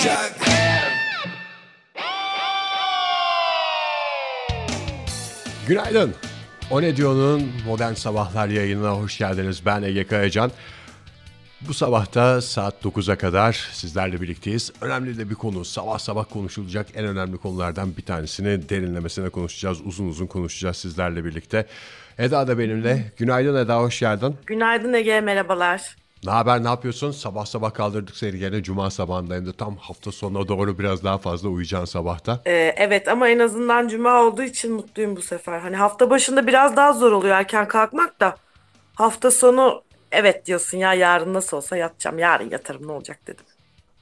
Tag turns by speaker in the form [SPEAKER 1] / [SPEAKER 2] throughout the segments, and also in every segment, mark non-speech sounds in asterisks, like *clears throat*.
[SPEAKER 1] olacak
[SPEAKER 2] Günaydın. O ne diyor'nun Modern Sabahlar yayınına hoş geldiniz. Ben Ege Kayacan. Bu sabahta saat 9'a kadar sizlerle birlikteyiz. Önemli de bir konu. Sabah sabah konuşulacak en önemli konulardan bir tanesini derinlemesine konuşacağız. Uzun uzun konuşacağız sizlerle birlikte. Eda da benimle. Günaydın Eda, hoş geldin.
[SPEAKER 3] Günaydın Ege, merhabalar.
[SPEAKER 2] Ne haber, ne yapıyorsun? Sabah sabah kaldırdık seni gene Cuma sabahındayım da tam hafta sonuna doğru biraz daha fazla uyuyacaksın sabahta.
[SPEAKER 3] Ee, evet ama en azından cuma olduğu için mutluyum bu sefer. Hani hafta başında biraz daha zor oluyor erken kalkmak da. Hafta sonu evet diyorsun ya yarın nasıl olsa yatacağım. Yarın yatarım ne olacak dedim.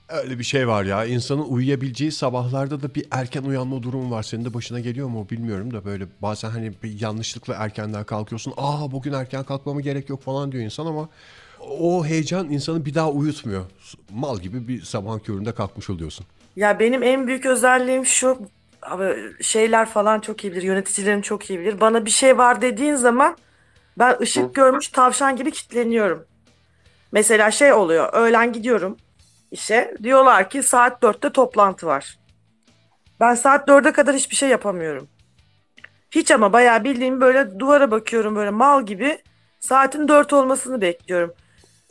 [SPEAKER 2] Öyle bir şey var ya. İnsanın uyuyabileceği sabahlarda da bir erken uyanma durumu var. Senin de başına geliyor mu bilmiyorum da böyle bazen hani bir yanlışlıkla erkenden kalkıyorsun. Aa bugün erken kalkmama gerek yok falan diyor insan ama o heyecan insanı bir daha uyutmuyor. Mal gibi bir sabah köründe kalkmış oluyorsun.
[SPEAKER 3] Ya benim en büyük özelliğim şu abi şeyler falan çok iyi bilir. Yöneticilerim çok iyi bilir. Bana bir şey var dediğin zaman ben ışık görmüş tavşan gibi kilitleniyorum. Mesela şey oluyor. Öğlen gidiyorum işe. Diyorlar ki saat 4'te toplantı var. Ben saat 4'e kadar hiçbir şey yapamıyorum. Hiç ama bayağı bildiğim böyle duvara bakıyorum böyle mal gibi. Saatin 4 olmasını bekliyorum.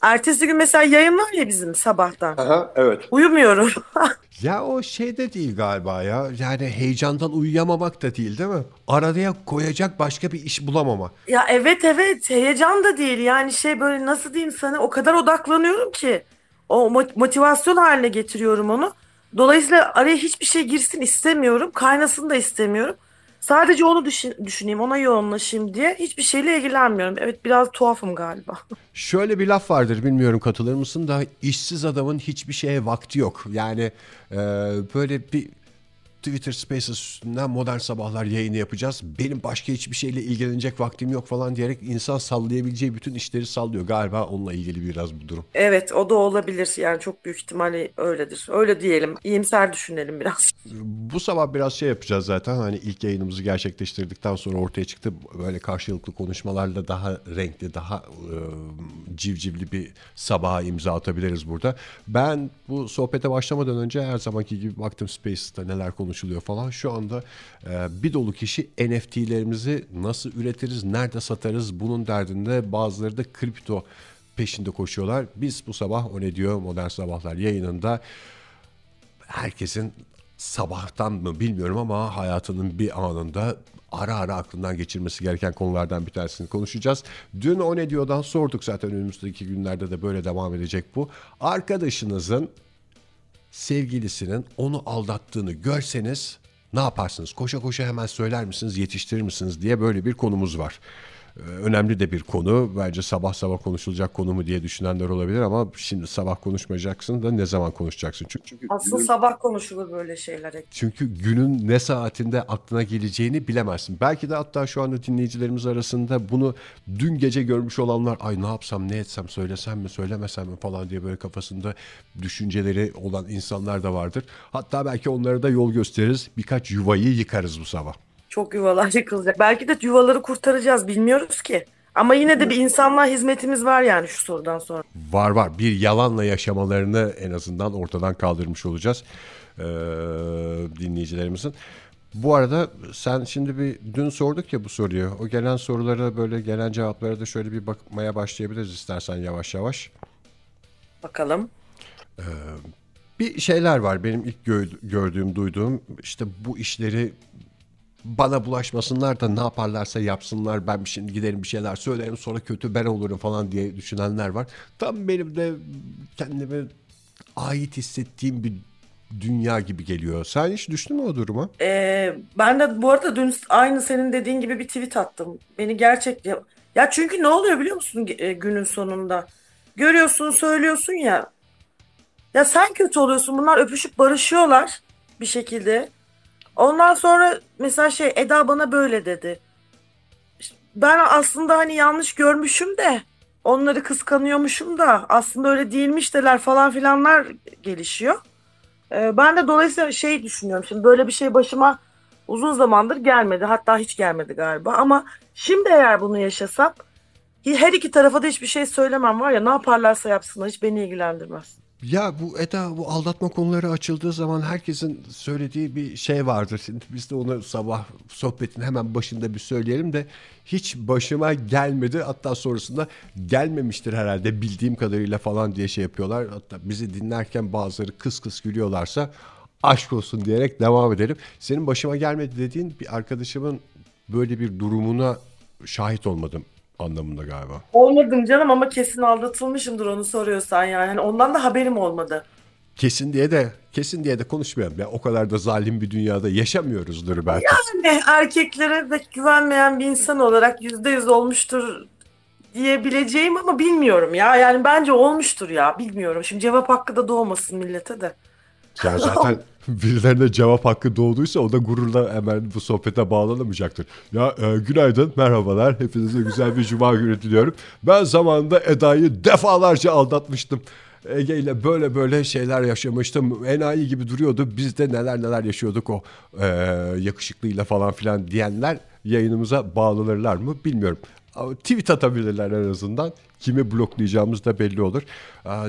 [SPEAKER 3] Ertesi gün mesela yayın var ya bizim sabahtan.
[SPEAKER 2] Aha, evet.
[SPEAKER 3] Uyumuyorum. *laughs*
[SPEAKER 2] ya o şey de değil galiba ya. Yani heyecandan uyuyamamak da değil değil mi? Araya koyacak başka bir iş bulamama.
[SPEAKER 3] Ya evet evet heyecan da değil. Yani şey böyle nasıl diyeyim sana o kadar odaklanıyorum ki. O motivasyon haline getiriyorum onu. Dolayısıyla araya hiçbir şey girsin istemiyorum. Kaynasını da istemiyorum. Sadece onu düşün, düşüneyim, ona yoğunlaşayım diye hiçbir şeyle ilgilenmiyorum. Evet biraz tuhafım galiba. *laughs*
[SPEAKER 2] Şöyle bir laf vardır bilmiyorum katılır mısın da işsiz adamın hiçbir şeye vakti yok. Yani e, böyle bir Twitter Spaces üstünden modern sabahlar yayını yapacağız. Benim başka hiçbir şeyle ilgilenecek vaktim yok falan diyerek insan sallayabileceği bütün işleri sallıyor. Galiba onunla ilgili biraz bu durum.
[SPEAKER 3] Evet o da olabilir. Yani çok büyük ihtimalle öyledir. Öyle diyelim. İyimser düşünelim biraz.
[SPEAKER 2] Bu sabah biraz şey yapacağız zaten. Hani ilk yayınımızı gerçekleştirdikten sonra ortaya çıktı. Böyle karşılıklı konuşmalarla daha renkli, daha e, civcivli bir sabaha imza atabiliriz burada. Ben bu sohbete başlamadan önce her zamanki gibi baktım Spaces'ta neler konuşuyor konuşuluyor falan. Şu anda e, bir dolu kişi NFT'lerimizi nasıl üretiriz, nerede satarız bunun derdinde bazıları da kripto peşinde koşuyorlar. Biz bu sabah o ne diyor Modern Sabahlar yayınında herkesin sabahtan mı bilmiyorum ama hayatının bir anında ara ara aklından geçirmesi gereken konulardan bir tanesini konuşacağız. Dün o ne diyordan sorduk zaten önümüzdeki günlerde de böyle devam edecek bu. Arkadaşınızın sevgilisinin onu aldattığını görseniz ne yaparsınız? Koşa koşa hemen söyler misiniz, yetiştirir misiniz diye böyle bir konumuz var. Ee, önemli de bir konu. Bence sabah sabah konuşulacak konu mu diye düşünenler olabilir ama şimdi sabah konuşmayacaksın da ne zaman konuşacaksın?
[SPEAKER 3] Çünkü, çünkü Aslında günün, sabah konuşulur böyle şeyler.
[SPEAKER 2] Çünkü günün ne saatinde aklına geleceğini bilemezsin. Belki de hatta şu anda dinleyicilerimiz arasında bunu dün gece görmüş olanlar ay ne yapsam ne etsem söylesem mi söylemesem mi falan diye böyle kafasında düşünceleri olan insanlar da vardır. Hatta belki onlara da yol gösteririz. Birkaç yuvayı yıkarız bu sabah.
[SPEAKER 3] Çok yuvalar *laughs* yıkılacak. Belki de yuvaları kurtaracağız bilmiyoruz ki. Ama yine de bir insanlığa hizmetimiz var yani şu sorudan sonra.
[SPEAKER 2] Var var. Bir yalanla yaşamalarını en azından ortadan kaldırmış olacağız ee, dinleyicilerimizin. Bu arada sen şimdi bir dün sorduk ya bu soruyu. O gelen sorulara böyle gelen cevaplara da şöyle bir bakmaya başlayabiliriz istersen yavaş yavaş.
[SPEAKER 3] Bakalım.
[SPEAKER 2] Ee, bir şeyler var benim ilk gördüğüm, duyduğum işte bu işleri bana bulaşmasınlar da ne yaparlarsa yapsınlar ben şimdi giderim bir şeyler söylerim sonra kötü ben olurum falan diye düşünenler var. Tam benim de kendime ait hissettiğim bir dünya gibi geliyor. Sen hiç düştün mü o duruma?
[SPEAKER 3] Ee, ben de bu arada dün aynı senin dediğin gibi bir tweet attım. Beni gerçek ya çünkü ne oluyor biliyor musun e, günün sonunda? Görüyorsun, söylüyorsun ya. Ya sen kötü oluyorsun. Bunlar öpüşüp barışıyorlar bir şekilde. Ondan sonra mesela şey Eda bana böyle dedi. Ben aslında hani yanlış görmüşüm de onları kıskanıyormuşum da aslında öyle değilmiş deler falan filanlar gelişiyor. Ee, ben de dolayısıyla şey düşünüyorum şimdi böyle bir şey başıma uzun zamandır gelmedi hatta hiç gelmedi galiba ama şimdi eğer bunu yaşasam her iki tarafa da hiçbir şey söylemem var ya ne yaparlarsa yapsınlar hiç beni ilgilendirmez.
[SPEAKER 2] Ya bu Eda bu aldatma konuları açıldığı zaman herkesin söylediği bir şey vardır. Şimdi biz de onu sabah sohbetin hemen başında bir söyleyelim de hiç başıma gelmedi. Hatta sonrasında gelmemiştir herhalde bildiğim kadarıyla falan diye şey yapıyorlar. Hatta bizi dinlerken bazıları kıs kıs gülüyorlarsa aşk olsun diyerek devam edelim. Senin başıma gelmedi dediğin bir arkadaşımın böyle bir durumuna şahit olmadım anlamında galiba.
[SPEAKER 3] Olmadım canım ama kesin aldatılmışımdır onu soruyorsan yani. Hani ondan da haberim olmadı.
[SPEAKER 2] Kesin diye de kesin diye de konuşmayalım. Ya o kadar da zalim bir dünyada yaşamıyoruzdur belki.
[SPEAKER 3] Yani erkeklere pek güvenmeyen bir insan olarak yüzde yüz olmuştur diyebileceğim ama bilmiyorum ya. Yani bence olmuştur ya bilmiyorum. Şimdi cevap hakkı da doğmasın millete de.
[SPEAKER 2] Yani zaten *laughs* birilerine cevap hakkı doğduysa o da gururla hemen bu sohbete bağlanamayacaktır. Ya e, günaydın, merhabalar. Hepinize güzel bir cuma günü diliyorum. Ben zamanında Eda'yı defalarca aldatmıştım. Ege ile böyle böyle şeyler yaşamıştım. Enayi gibi duruyordu. Biz de neler neler yaşıyorduk o e, yakışıklıyla falan filan diyenler yayınımıza bağlanırlar mı bilmiyorum. Tweet atabilirler en azından. Kimi bloklayacağımız da belli olur.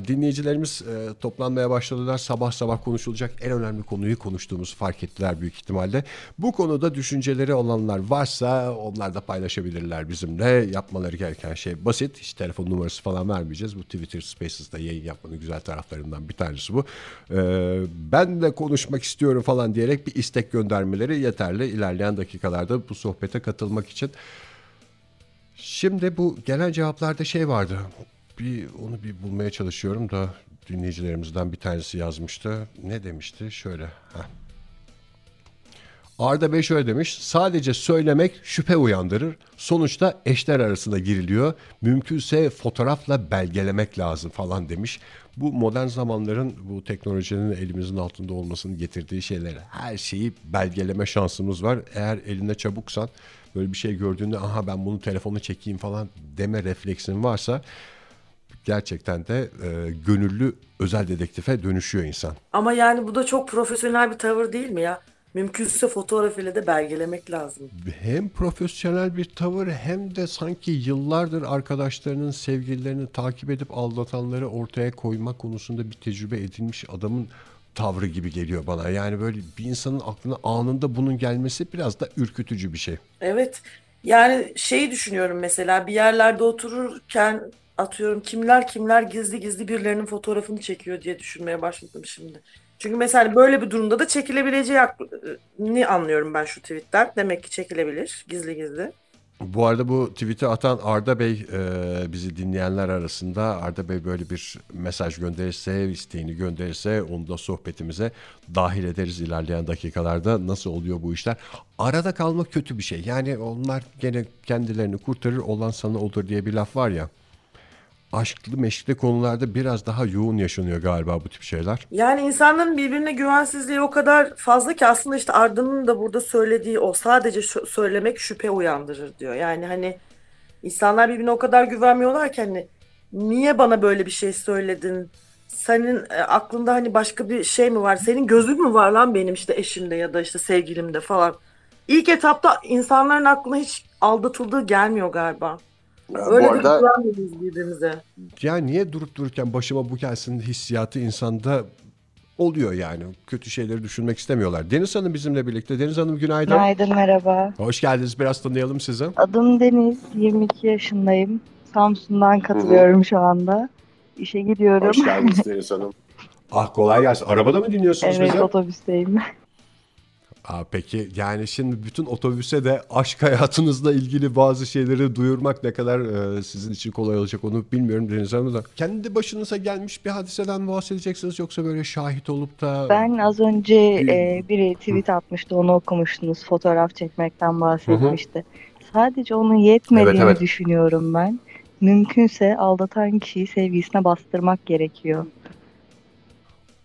[SPEAKER 2] Dinleyicilerimiz e, toplanmaya başladılar. Sabah sabah konuşulacak en önemli konuyu konuştuğumuzu fark ettiler büyük ihtimalle. Bu konuda düşünceleri olanlar varsa onlar da paylaşabilirler bizimle. Yapmaları gereken şey basit. Hiç telefon numarası falan vermeyeceğiz. Bu Twitter Spaces'da yayın yapmanın güzel taraflarından bir tanesi bu. E, ben de konuşmak istiyorum falan diyerek bir istek göndermeleri yeterli. İlerleyen dakikalarda bu sohbete katılmak için. Şimdi bu gelen cevaplarda şey vardı. Bir onu bir bulmaya çalışıyorum da dinleyicilerimizden bir tanesi yazmıştı. Ne demişti? Şöyle. Heh. Arda Bey şöyle demiş. Sadece söylemek şüphe uyandırır. Sonuçta eşler arasında giriliyor. Mümkünse fotoğrafla belgelemek lazım falan demiş. Bu modern zamanların bu teknolojinin elimizin altında olmasının getirdiği şeyler. Her şeyi belgeleme şansımız var. Eğer elinde çabuksan böyle bir şey gördüğünde aha ben bunu telefonu çekeyim falan deme refleksin varsa gerçekten de e, gönüllü özel dedektife dönüşüyor insan.
[SPEAKER 3] Ama yani bu da çok profesyonel bir tavır değil mi ya? Mümkünse fotoğraf ile de belgelemek lazım.
[SPEAKER 2] Hem profesyonel bir tavır hem de sanki yıllardır arkadaşlarının sevgililerini takip edip aldatanları ortaya koyma konusunda bir tecrübe edinmiş adamın tavrı gibi geliyor bana. Yani böyle bir insanın aklına anında bunun gelmesi biraz da ürkütücü bir şey.
[SPEAKER 3] Evet. Yani şeyi düşünüyorum mesela bir yerlerde otururken atıyorum kimler kimler gizli gizli birilerinin fotoğrafını çekiyor diye düşünmeye başladım şimdi. Çünkü mesela böyle bir durumda da çekilebileceğini anlıyorum ben şu tweetten. Demek ki çekilebilir gizli gizli.
[SPEAKER 2] Bu arada bu tweet'i atan Arda Bey e, bizi dinleyenler arasında Arda Bey böyle bir mesaj gönderirse, isteğini gönderirse onu da sohbetimize dahil ederiz ilerleyen dakikalarda. Nasıl oluyor bu işler? Arada kalmak kötü bir şey. Yani onlar gene kendilerini kurtarır olan sana olur diye bir laf var ya aşklı meşkli konularda biraz daha yoğun yaşanıyor galiba bu tip şeyler.
[SPEAKER 3] Yani insanların birbirine güvensizliği o kadar fazla ki aslında işte Arda'nın da burada söylediği o sadece söylemek şüphe uyandırır diyor. Yani hani insanlar birbirine o kadar güvenmiyorlar ki hani niye bana böyle bir şey söyledin? Senin e, aklında hani başka bir şey mi var? Senin gözün mü var lan benim işte eşimde ya da işte sevgilimde falan. İlk etapta insanların aklına hiç aldatıldığı gelmiyor galiba. Öyle bu arada birbirimize.
[SPEAKER 2] Ya niye durup dururken başıma bu gelsin hissiyatı insanda oluyor yani. Kötü şeyleri düşünmek istemiyorlar. Deniz Hanım bizimle birlikte. Deniz Hanım günaydın.
[SPEAKER 1] Günaydın merhaba.
[SPEAKER 2] Hoş geldiniz. Biraz tanıyalım sizi.
[SPEAKER 1] Adım Deniz. 22 yaşındayım. Samsun'dan katılıyorum Hı-hı. şu anda. İşe gidiyorum.
[SPEAKER 2] Hoş geldiniz *laughs* Deniz Hanım. Ah kolay gelsin. Arabada mı dinliyorsunuz
[SPEAKER 1] evet,
[SPEAKER 2] bizi?
[SPEAKER 1] Evet otobüsteyim.
[SPEAKER 2] Aa, peki yani şimdi bütün otobüse de aşk hayatınızla ilgili bazı şeyleri duyurmak ne kadar e, sizin için kolay olacak onu bilmiyorum Deniz Hanım da. Kendi başınıza gelmiş bir hadiseden bahsedeceksiniz yoksa böyle şahit olup da...
[SPEAKER 1] Ben az önce e, biri tweet atmıştı onu okumuştunuz fotoğraf çekmekten bahsetmişti. Hı-hı. Sadece onun yetmediğini evet, evet. düşünüyorum ben. Mümkünse aldatan kişiyi sevgisine bastırmak gerekiyor.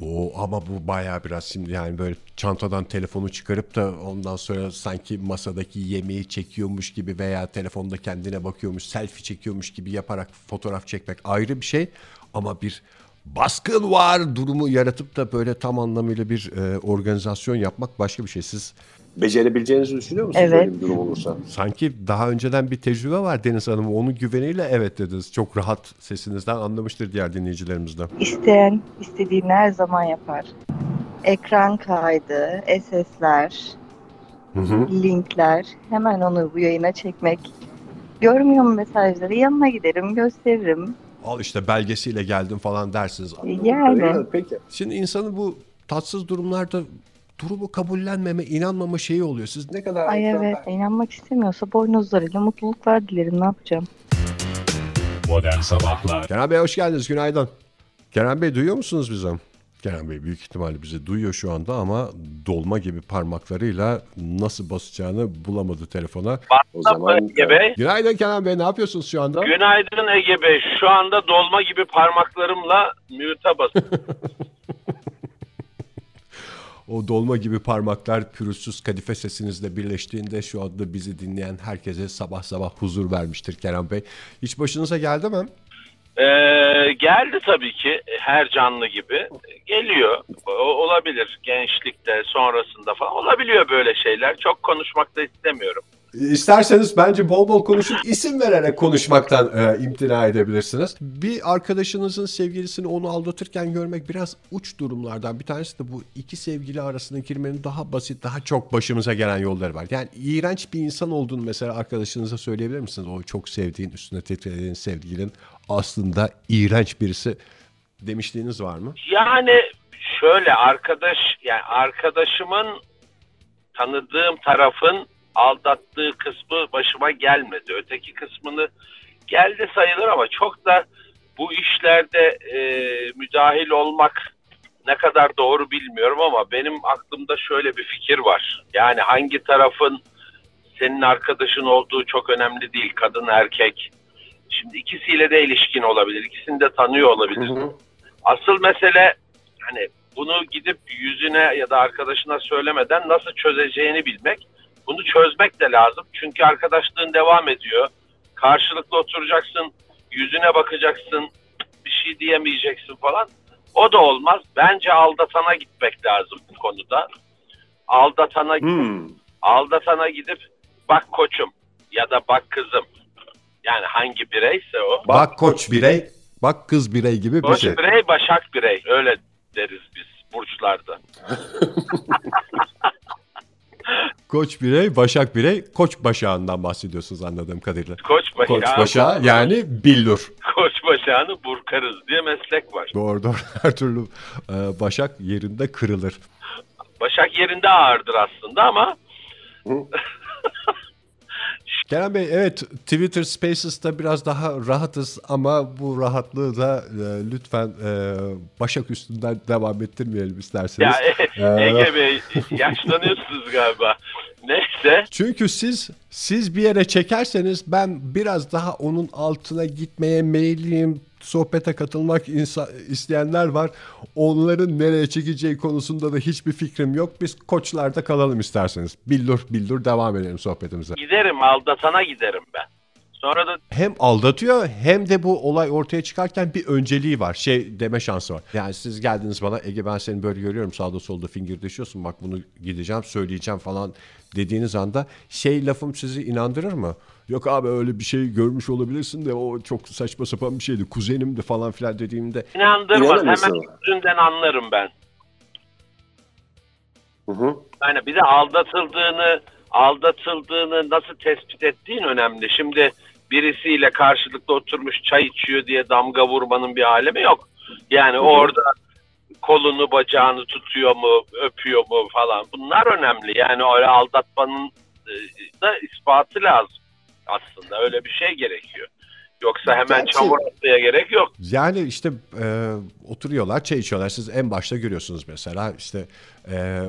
[SPEAKER 2] O ama bu bayağı biraz şimdi yani böyle çantadan telefonu çıkarıp da ondan sonra sanki masadaki yemeği çekiyormuş gibi veya telefonda kendine bakıyormuş, selfie çekiyormuş gibi yaparak fotoğraf çekmek ayrı bir şey ama bir baskın var durumu yaratıp da böyle tam anlamıyla bir e, organizasyon yapmak başka bir şey. Siz
[SPEAKER 4] becerebileceğinizi düşünüyor musunuz
[SPEAKER 1] Evet.
[SPEAKER 4] böyle bir durum olursa?
[SPEAKER 2] Sanki daha önceden bir tecrübe var Deniz Hanım. Onun güveniyle evet dediniz. Çok rahat sesinizden anlamıştır diğer dinleyicilerimiz de.
[SPEAKER 1] İsteyen istediğini her zaman yapar. Ekran kaydı, SS'ler,
[SPEAKER 2] Hı hı.
[SPEAKER 1] linkler hemen onu bu yayına çekmek. Görmüyor mu mesajları? Yanına giderim, gösteririm.
[SPEAKER 2] Al işte belgesiyle geldim falan dersiniz.
[SPEAKER 1] Yani
[SPEAKER 4] Evet, peki.
[SPEAKER 2] Şimdi insanın bu tatsız durumlarda durumu kabullenmeme, inanmama şeyi oluyor. Siz ne
[SPEAKER 4] kadar
[SPEAKER 1] ay evet inanmak istemiyorsa boynuzlarıyla mutluluklar dilerim ne yapacağım?
[SPEAKER 5] Modern Sabahlar
[SPEAKER 2] Kenan Bey hoş geldiniz. Günaydın. Kenan Bey duyuyor musunuz bizi? Kenan Bey büyük ihtimalle bizi duyuyor şu anda ama dolma gibi parmaklarıyla nasıl basacağını bulamadı telefona.
[SPEAKER 4] o zaman
[SPEAKER 6] Ege Bey.
[SPEAKER 2] Günaydın Kenan Bey ne yapıyorsunuz şu anda?
[SPEAKER 6] Günaydın Ege Bey. Şu anda dolma gibi parmaklarımla mute'a basıyorum. *laughs*
[SPEAKER 2] O dolma gibi parmaklar pürüzsüz kadife sesinizle birleştiğinde şu anda bizi dinleyen herkese sabah sabah huzur vermiştir Kenan Bey. Hiç başınıza geldi mi?
[SPEAKER 6] Ee, geldi tabii ki her canlı gibi. Geliyor. O- olabilir gençlikte sonrasında falan. Olabiliyor böyle şeyler. Çok konuşmak da istemiyorum.
[SPEAKER 2] İsterseniz bence bol bol konuşup isim vererek konuşmaktan e, imtina edebilirsiniz. Bir arkadaşınızın sevgilisini onu aldatırken görmek biraz uç durumlardan. Bir tanesi de bu iki sevgili arasında girmenin daha basit, daha çok başımıza gelen yolları var. Yani iğrenç bir insan olduğunu mesela arkadaşınıza söyleyebilir misiniz? O çok sevdiğin, üstüne titrediğin sevgilin aslında iğrenç birisi demişliğiniz var mı?
[SPEAKER 6] Yani şöyle arkadaş yani arkadaşımın tanıdığım tarafın aldattığı kısmı başıma gelmedi. Öteki kısmını geldi sayılır ama çok da bu işlerde e, müdahil olmak ne kadar doğru bilmiyorum ama benim aklımda şöyle bir fikir var. Yani hangi tarafın senin arkadaşın olduğu çok önemli değil. Kadın erkek. Şimdi ikisiyle de ilişkin olabilir. İkisini de tanıyor olabilir. Asıl mesele hani bunu gidip yüzüne ya da arkadaşına söylemeden nasıl çözeceğini bilmek. Bunu çözmek de lazım. Çünkü arkadaşlığın devam ediyor. Karşılıklı oturacaksın, yüzüne bakacaksın, bir şey diyemeyeceksin falan. O da olmaz. Bence aldatana gitmek lazım bu konuda. Aldatana
[SPEAKER 4] Hmm.
[SPEAKER 6] aldatana gidip bak koçum ya da bak kızım. Yani hangi bireyse o.
[SPEAKER 2] Bak koç birey, bak kız birey gibi bir
[SPEAKER 6] Koç
[SPEAKER 2] şey.
[SPEAKER 6] birey, başak birey. Öyle deriz biz burçlarda. *laughs*
[SPEAKER 2] Koç birey, başak birey, koç başağından bahsediyorsunuz anladığım kadarıyla.
[SPEAKER 6] Koç başağı,
[SPEAKER 2] Koç başağı yani billur.
[SPEAKER 6] koç başağını burkarız diye meslek var.
[SPEAKER 2] Doğru doğru *laughs* her türlü e, başak yerinde kırılır.
[SPEAKER 6] Başak yerinde ağırdır aslında ama *laughs*
[SPEAKER 2] Kerem Bey evet Twitter Spaces'ta biraz daha rahatız ama bu rahatlığı da e, lütfen e, başak üstünden devam ettirmeyelim isterseniz.
[SPEAKER 6] ya
[SPEAKER 2] Ee, *laughs*
[SPEAKER 6] Ege Bey yaşlanıyorsunuz galiba. Neyse.
[SPEAKER 2] Çünkü siz siz bir yere çekerseniz ben biraz daha onun altına gitmeye meyilliyim. Sohbete katılmak isteyenler var. Onların nereye çekeceği konusunda da hiçbir fikrim yok. Biz koçlarda kalalım isterseniz. Billur billur devam edelim sohbetimize.
[SPEAKER 6] Giderim aldatana giderim ben. Sonra da
[SPEAKER 2] Hem aldatıyor hem de bu olay ortaya çıkarken bir önceliği var. Şey deme şansı var. Yani siz geldiniz bana Ege ben seni böyle görüyorum sağda solda finger düşüyorsun. Bak bunu gideceğim söyleyeceğim falan dediğiniz anda şey lafım sizi inandırır mı? Yok abi öyle bir şey görmüş olabilirsin de o çok saçma sapan bir şeydi. Kuzenimdi falan filan dediğimde
[SPEAKER 6] inandırmaz. Hemen yüzünden anlarım ben.
[SPEAKER 4] Hı hı.
[SPEAKER 6] Yani bir de aldatıldığını aldatıldığını nasıl tespit ettiğin önemli. Şimdi birisiyle karşılıklı oturmuş çay içiyor diye damga vurmanın bir alemi yok. Yani orada kolunu bacağını tutuyor mu, öpüyor mu falan. Bunlar önemli. Yani öyle aldatmanın e, da ispatı lazım aslında. Öyle bir şey gerekiyor. Yoksa hemen
[SPEAKER 4] Gerçi-
[SPEAKER 6] çamur atmaya gerek yok.
[SPEAKER 2] Yani işte e, oturuyorlar çay içiyorlar. Siz en başta görüyorsunuz mesela işte e,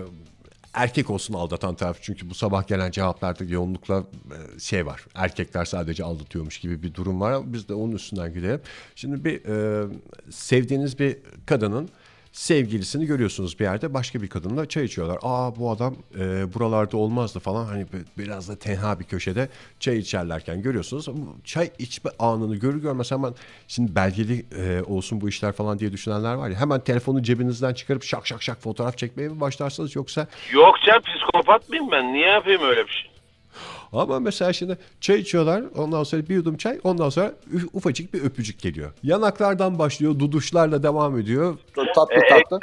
[SPEAKER 2] erkek olsun aldatan taraf. Çünkü bu sabah gelen cevaplarda yoğunlukla e, şey var. Erkekler sadece aldatıyormuş gibi bir durum var. Biz de onun üstünden gidelim. Şimdi bir e, sevdiğiniz bir kadının sevgilisini görüyorsunuz bir yerde başka bir kadınla çay içiyorlar. Aa bu adam e, buralarda olmazdı falan hani biraz da tenha bir köşede çay içerlerken görüyorsunuz. Çay içme anını görür görmez hemen şimdi belgeli e, olsun bu işler falan diye düşünenler var ya hemen telefonu cebinizden çıkarıp şak şak şak fotoğraf çekmeye mi başlarsınız yoksa?
[SPEAKER 6] Yok canım psikopat mıyım ben niye yapayım öyle bir şey?
[SPEAKER 2] Ama mesela şimdi çay içiyorlar ondan sonra bir yudum çay ondan sonra ufacık bir öpücük geliyor. Yanaklardan başlıyor duduşlarla devam ediyor.
[SPEAKER 4] Tatlı
[SPEAKER 6] E,
[SPEAKER 4] tatlı.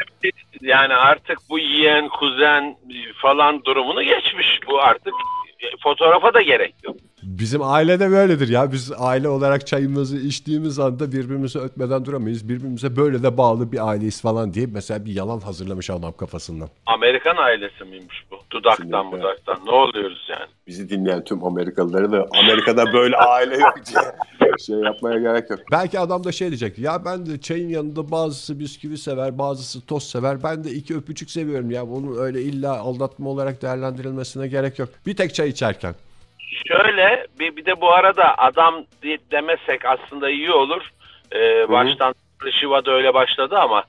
[SPEAKER 6] Yani artık bu yeğen, kuzen falan durumunu geçmiş. Bu artık e, fotoğrafa da gerek yok.
[SPEAKER 2] Bizim ailede böyledir ya. Biz aile olarak çayımızı içtiğimiz anda birbirimizi ötmeden duramayız. Birbirimize böyle de bağlı bir aileyiz falan diye mesela bir yalan hazırlamış adam kafasından.
[SPEAKER 6] Amerikan ailesi miymiş bu? Dudaktan
[SPEAKER 4] Kesinlikle.
[SPEAKER 6] budaktan. Ne oluyoruz yani?
[SPEAKER 4] Bizi dinleyen tüm Amerikalıları da Amerika'da böyle aile yok diye şey yapmaya gerek yok.
[SPEAKER 2] Belki adam da şey diyecek. Ya ben de çayın yanında bazısı bisküvi sever, bazısı toz sever. Ben de iki öpücük seviyorum ya. Bunu öyle illa aldatma olarak değerlendirilmesine gerek yok. Bir tek çay içerken.
[SPEAKER 6] Şöyle bir, bir de bu arada adam de- demesek aslında iyi olur. Ee, baştan Şiva da öyle başladı ama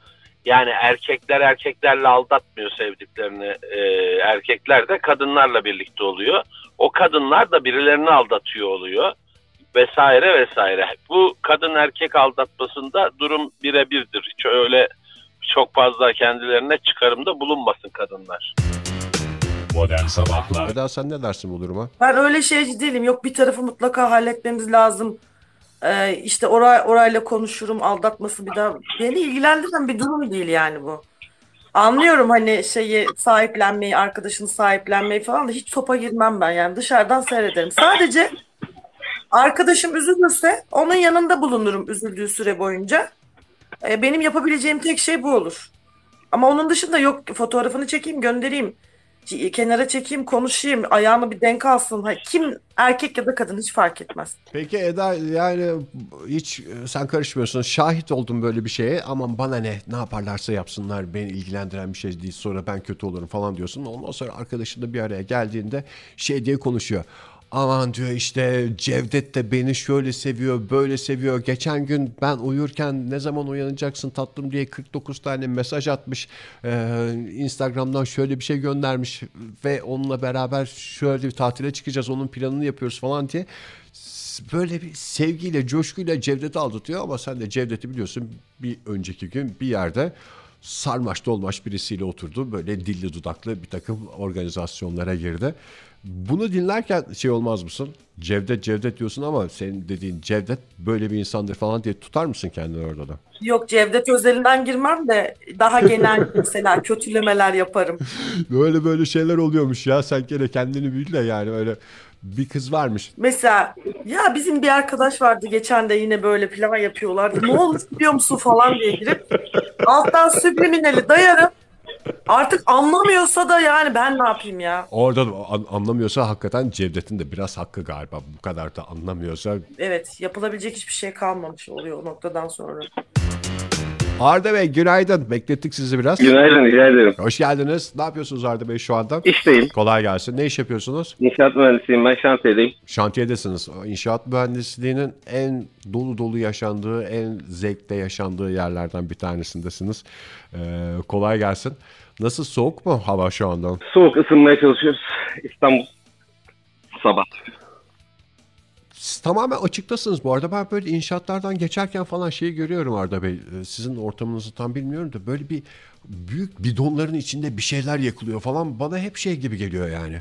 [SPEAKER 6] yani erkekler erkeklerle aldatmıyor sevdiklerini. Ee, erkekler de kadınlarla birlikte oluyor. O kadınlar da birilerini aldatıyor oluyor. Vesaire vesaire. Bu kadın erkek aldatmasında durum birebirdir. Hiç öyle çok fazla kendilerine çıkarımda bulunmasın kadınlar.
[SPEAKER 5] Modern Sabahlar
[SPEAKER 2] Eda sen ne dersin bu duruma?
[SPEAKER 3] Ben öyle şeyci değilim. Yok bir tarafı mutlaka halletmemiz lazım. Ee, işte oray, orayla konuşurum aldatması bir daha. Beni ilgilendiren bir durum değil yani bu. Anlıyorum hani şeyi sahiplenmeyi, arkadaşını sahiplenmeyi falan da hiç topa girmem ben yani dışarıdan seyrederim. Sadece arkadaşım üzülürse onun yanında bulunurum üzüldüğü süre boyunca. Ee, benim yapabileceğim tek şey bu olur. Ama onun dışında yok fotoğrafını çekeyim göndereyim. Kenara çekeyim konuşayım ayağını bir denk alsın. Kim erkek ya da kadın hiç fark etmez.
[SPEAKER 2] Peki Eda yani hiç e, sen karışmıyorsun. Şahit oldum böyle bir şeye. Aman bana ne ne yaparlarsa yapsınlar beni ilgilendiren bir şey değil. Sonra ben kötü olurum falan diyorsun. Ondan sonra arkadaşın da bir araya geldiğinde şey diye konuşuyor. Aman diyor işte Cevdet de beni şöyle seviyor, böyle seviyor. Geçen gün ben uyurken ne zaman uyanacaksın tatlım diye 49 tane mesaj atmış. Ee, Instagram'dan şöyle bir şey göndermiş ve onunla beraber şöyle bir tatile çıkacağız. Onun planını yapıyoruz falan diye böyle bir sevgiyle, coşkuyla Cevdet'i aldatıyor ama sen de Cevdet'i biliyorsun bir önceki gün bir yerde sarmaş dolmaş birisiyle oturdu. Böyle dilli dudaklı bir takım organizasyonlara girdi. Bunu dinlerken şey olmaz mısın? Cevdet Cevdet diyorsun ama senin dediğin Cevdet böyle bir insandır falan diye tutar mısın kendini orada da?
[SPEAKER 3] Yok Cevdet özelinden girmem de daha genel *laughs* mesela kötülemeler yaparım.
[SPEAKER 2] Böyle böyle şeyler oluyormuş ya sen gene kendini bil de yani öyle bir kız varmış.
[SPEAKER 3] Mesela ya bizim bir arkadaş vardı geçen de yine böyle plan yapıyorlardı. Ne olmuş biliyor musun falan diye girip alttan subliminali dayarım. Artık anlamıyorsa da yani ben ne yapayım ya?
[SPEAKER 2] Orada da an- anlamıyorsa hakikaten Cevdet'in de biraz hakkı galiba. Bu kadar da anlamıyorsa
[SPEAKER 3] Evet yapılabilecek hiçbir şey kalmamış oluyor o noktadan sonra.
[SPEAKER 2] Arda Bey günaydın. Beklettik sizi biraz.
[SPEAKER 7] Günaydın, rica ederim.
[SPEAKER 2] Hoş geldiniz. Ne yapıyorsunuz Arda Bey şu anda?
[SPEAKER 7] İşteyim.
[SPEAKER 2] Kolay gelsin. Ne iş yapıyorsunuz?
[SPEAKER 7] İnşaat mühendisiyim. Ben şantiyedeyim.
[SPEAKER 2] Şantiyedesiniz. İnşaat mühendisliğinin en dolu dolu yaşandığı, en zevkle yaşandığı yerlerden bir tanesindesiniz. Ee, kolay gelsin. Nasıl soğuk mu hava şu anda?
[SPEAKER 7] Soğuk ısınmaya çalışıyoruz. İstanbul. Sabah.
[SPEAKER 2] Siz tamamen açıktasınız bu arada. Ben böyle inşaatlardan geçerken falan şeyi görüyorum Arda Bey. Ee, Sizin ortamınızı tam bilmiyorum da böyle bir büyük bidonların içinde bir şeyler yakılıyor falan. Bana hep şey gibi geliyor yani.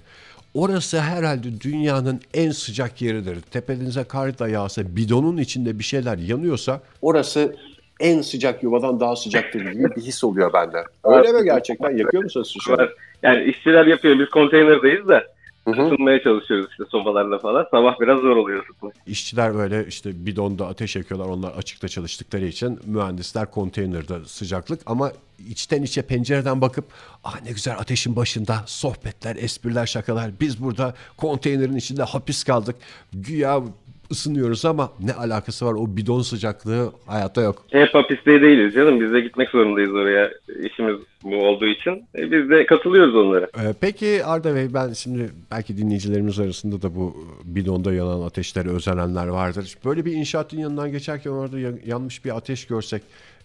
[SPEAKER 2] Orası herhalde dünyanın en sıcak yeridir. Tepenize kar da yağsa bidonun içinde bir şeyler yanıyorsa
[SPEAKER 4] Orası en sıcak yuvadan daha sıcaktır gibi bir his oluyor bende. Öyle mi gerçekten? Yakıyor musunuz şu an?
[SPEAKER 7] Yani işçiler yapıyor. Biz konteynerdeyiz de
[SPEAKER 4] Hı hı.
[SPEAKER 7] ısınmaya çalışıyoruz işte sobalarla falan. Sabah biraz zor oluyor ısıtmak.
[SPEAKER 2] işçiler böyle işte bidonda ateş yakıyorlar. Onlar açıkta çalıştıkları için mühendisler konteynerde sıcaklık ama içten içe pencereden bakıp ah ne güzel ateşin başında sohbetler, espriler, şakalar. Biz burada konteynerin içinde hapis kaldık. Güya ısınıyoruz ama ne alakası var o bidon sıcaklığı hayatta yok.
[SPEAKER 7] Hep hapiste değiliz canım. Biz de gitmek zorundayız oraya. İşimiz bu olduğu için. E, biz de katılıyoruz onlara.
[SPEAKER 2] Ee, peki Arda Bey ben şimdi belki dinleyicilerimiz arasında da bu bidonda yanan ateşlere özenenler vardır. Böyle bir inşaatın yanından geçerken orada ya- yanmış bir ateş görsek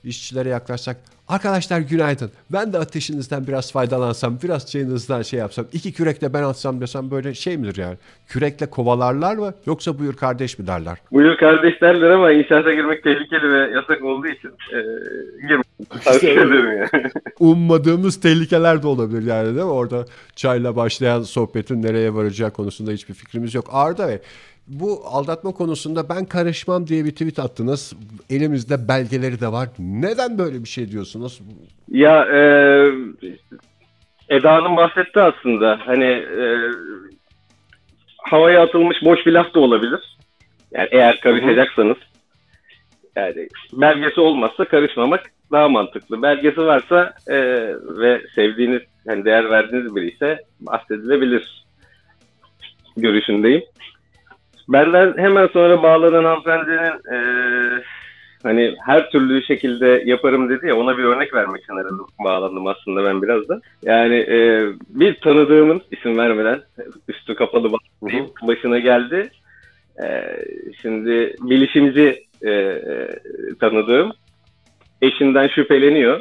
[SPEAKER 2] işçilere yaklaşsak Arkadaşlar günaydın. Ben de ateşinizden biraz faydalansam, biraz çayınızdan şey yapsam, iki kürekle ben atsam desem böyle şey midir yani? Kürekle kovalarlar mı yoksa buyur kardeş mi derler?
[SPEAKER 7] Buyur kardeş derler ama inşaata girmek tehlikeli ve yasak olduğu için e, girmek tavsiye ederim yani. *laughs*
[SPEAKER 2] Ummadığımız tehlikeler de olabilir yani değil mi? Orada çayla başlayan sohbetin nereye varacağı konusunda hiçbir fikrimiz yok. Arda Bey bu aldatma konusunda ben karışmam diye bir tweet attınız. Elimizde belgeleri de var. Neden böyle bir şey diyorsunuz?
[SPEAKER 7] Ya e, Eda Hanım bahsetti aslında. Hani e, havaya atılmış boş bir laf da olabilir. Yani eğer karışacaksanız. Yani belgesi olmazsa karışmamak daha mantıklı. Belgesi varsa e, ve sevdiğiniz, yani değer verdiğiniz biri ise bahsedilebilir görüşündeyim. Benden hemen sonra bağlanan hanımefendinin e, hani her türlü şekilde yaparım dedi ya ona bir örnek vermek için aradım. Bağlandım aslında ben biraz da. Yani e, bir tanıdığımın isim vermeden üstü kapalı bahsedeyim başına geldi. E, şimdi bilişimci e, e, tanıdığım eşinden şüpheleniyor.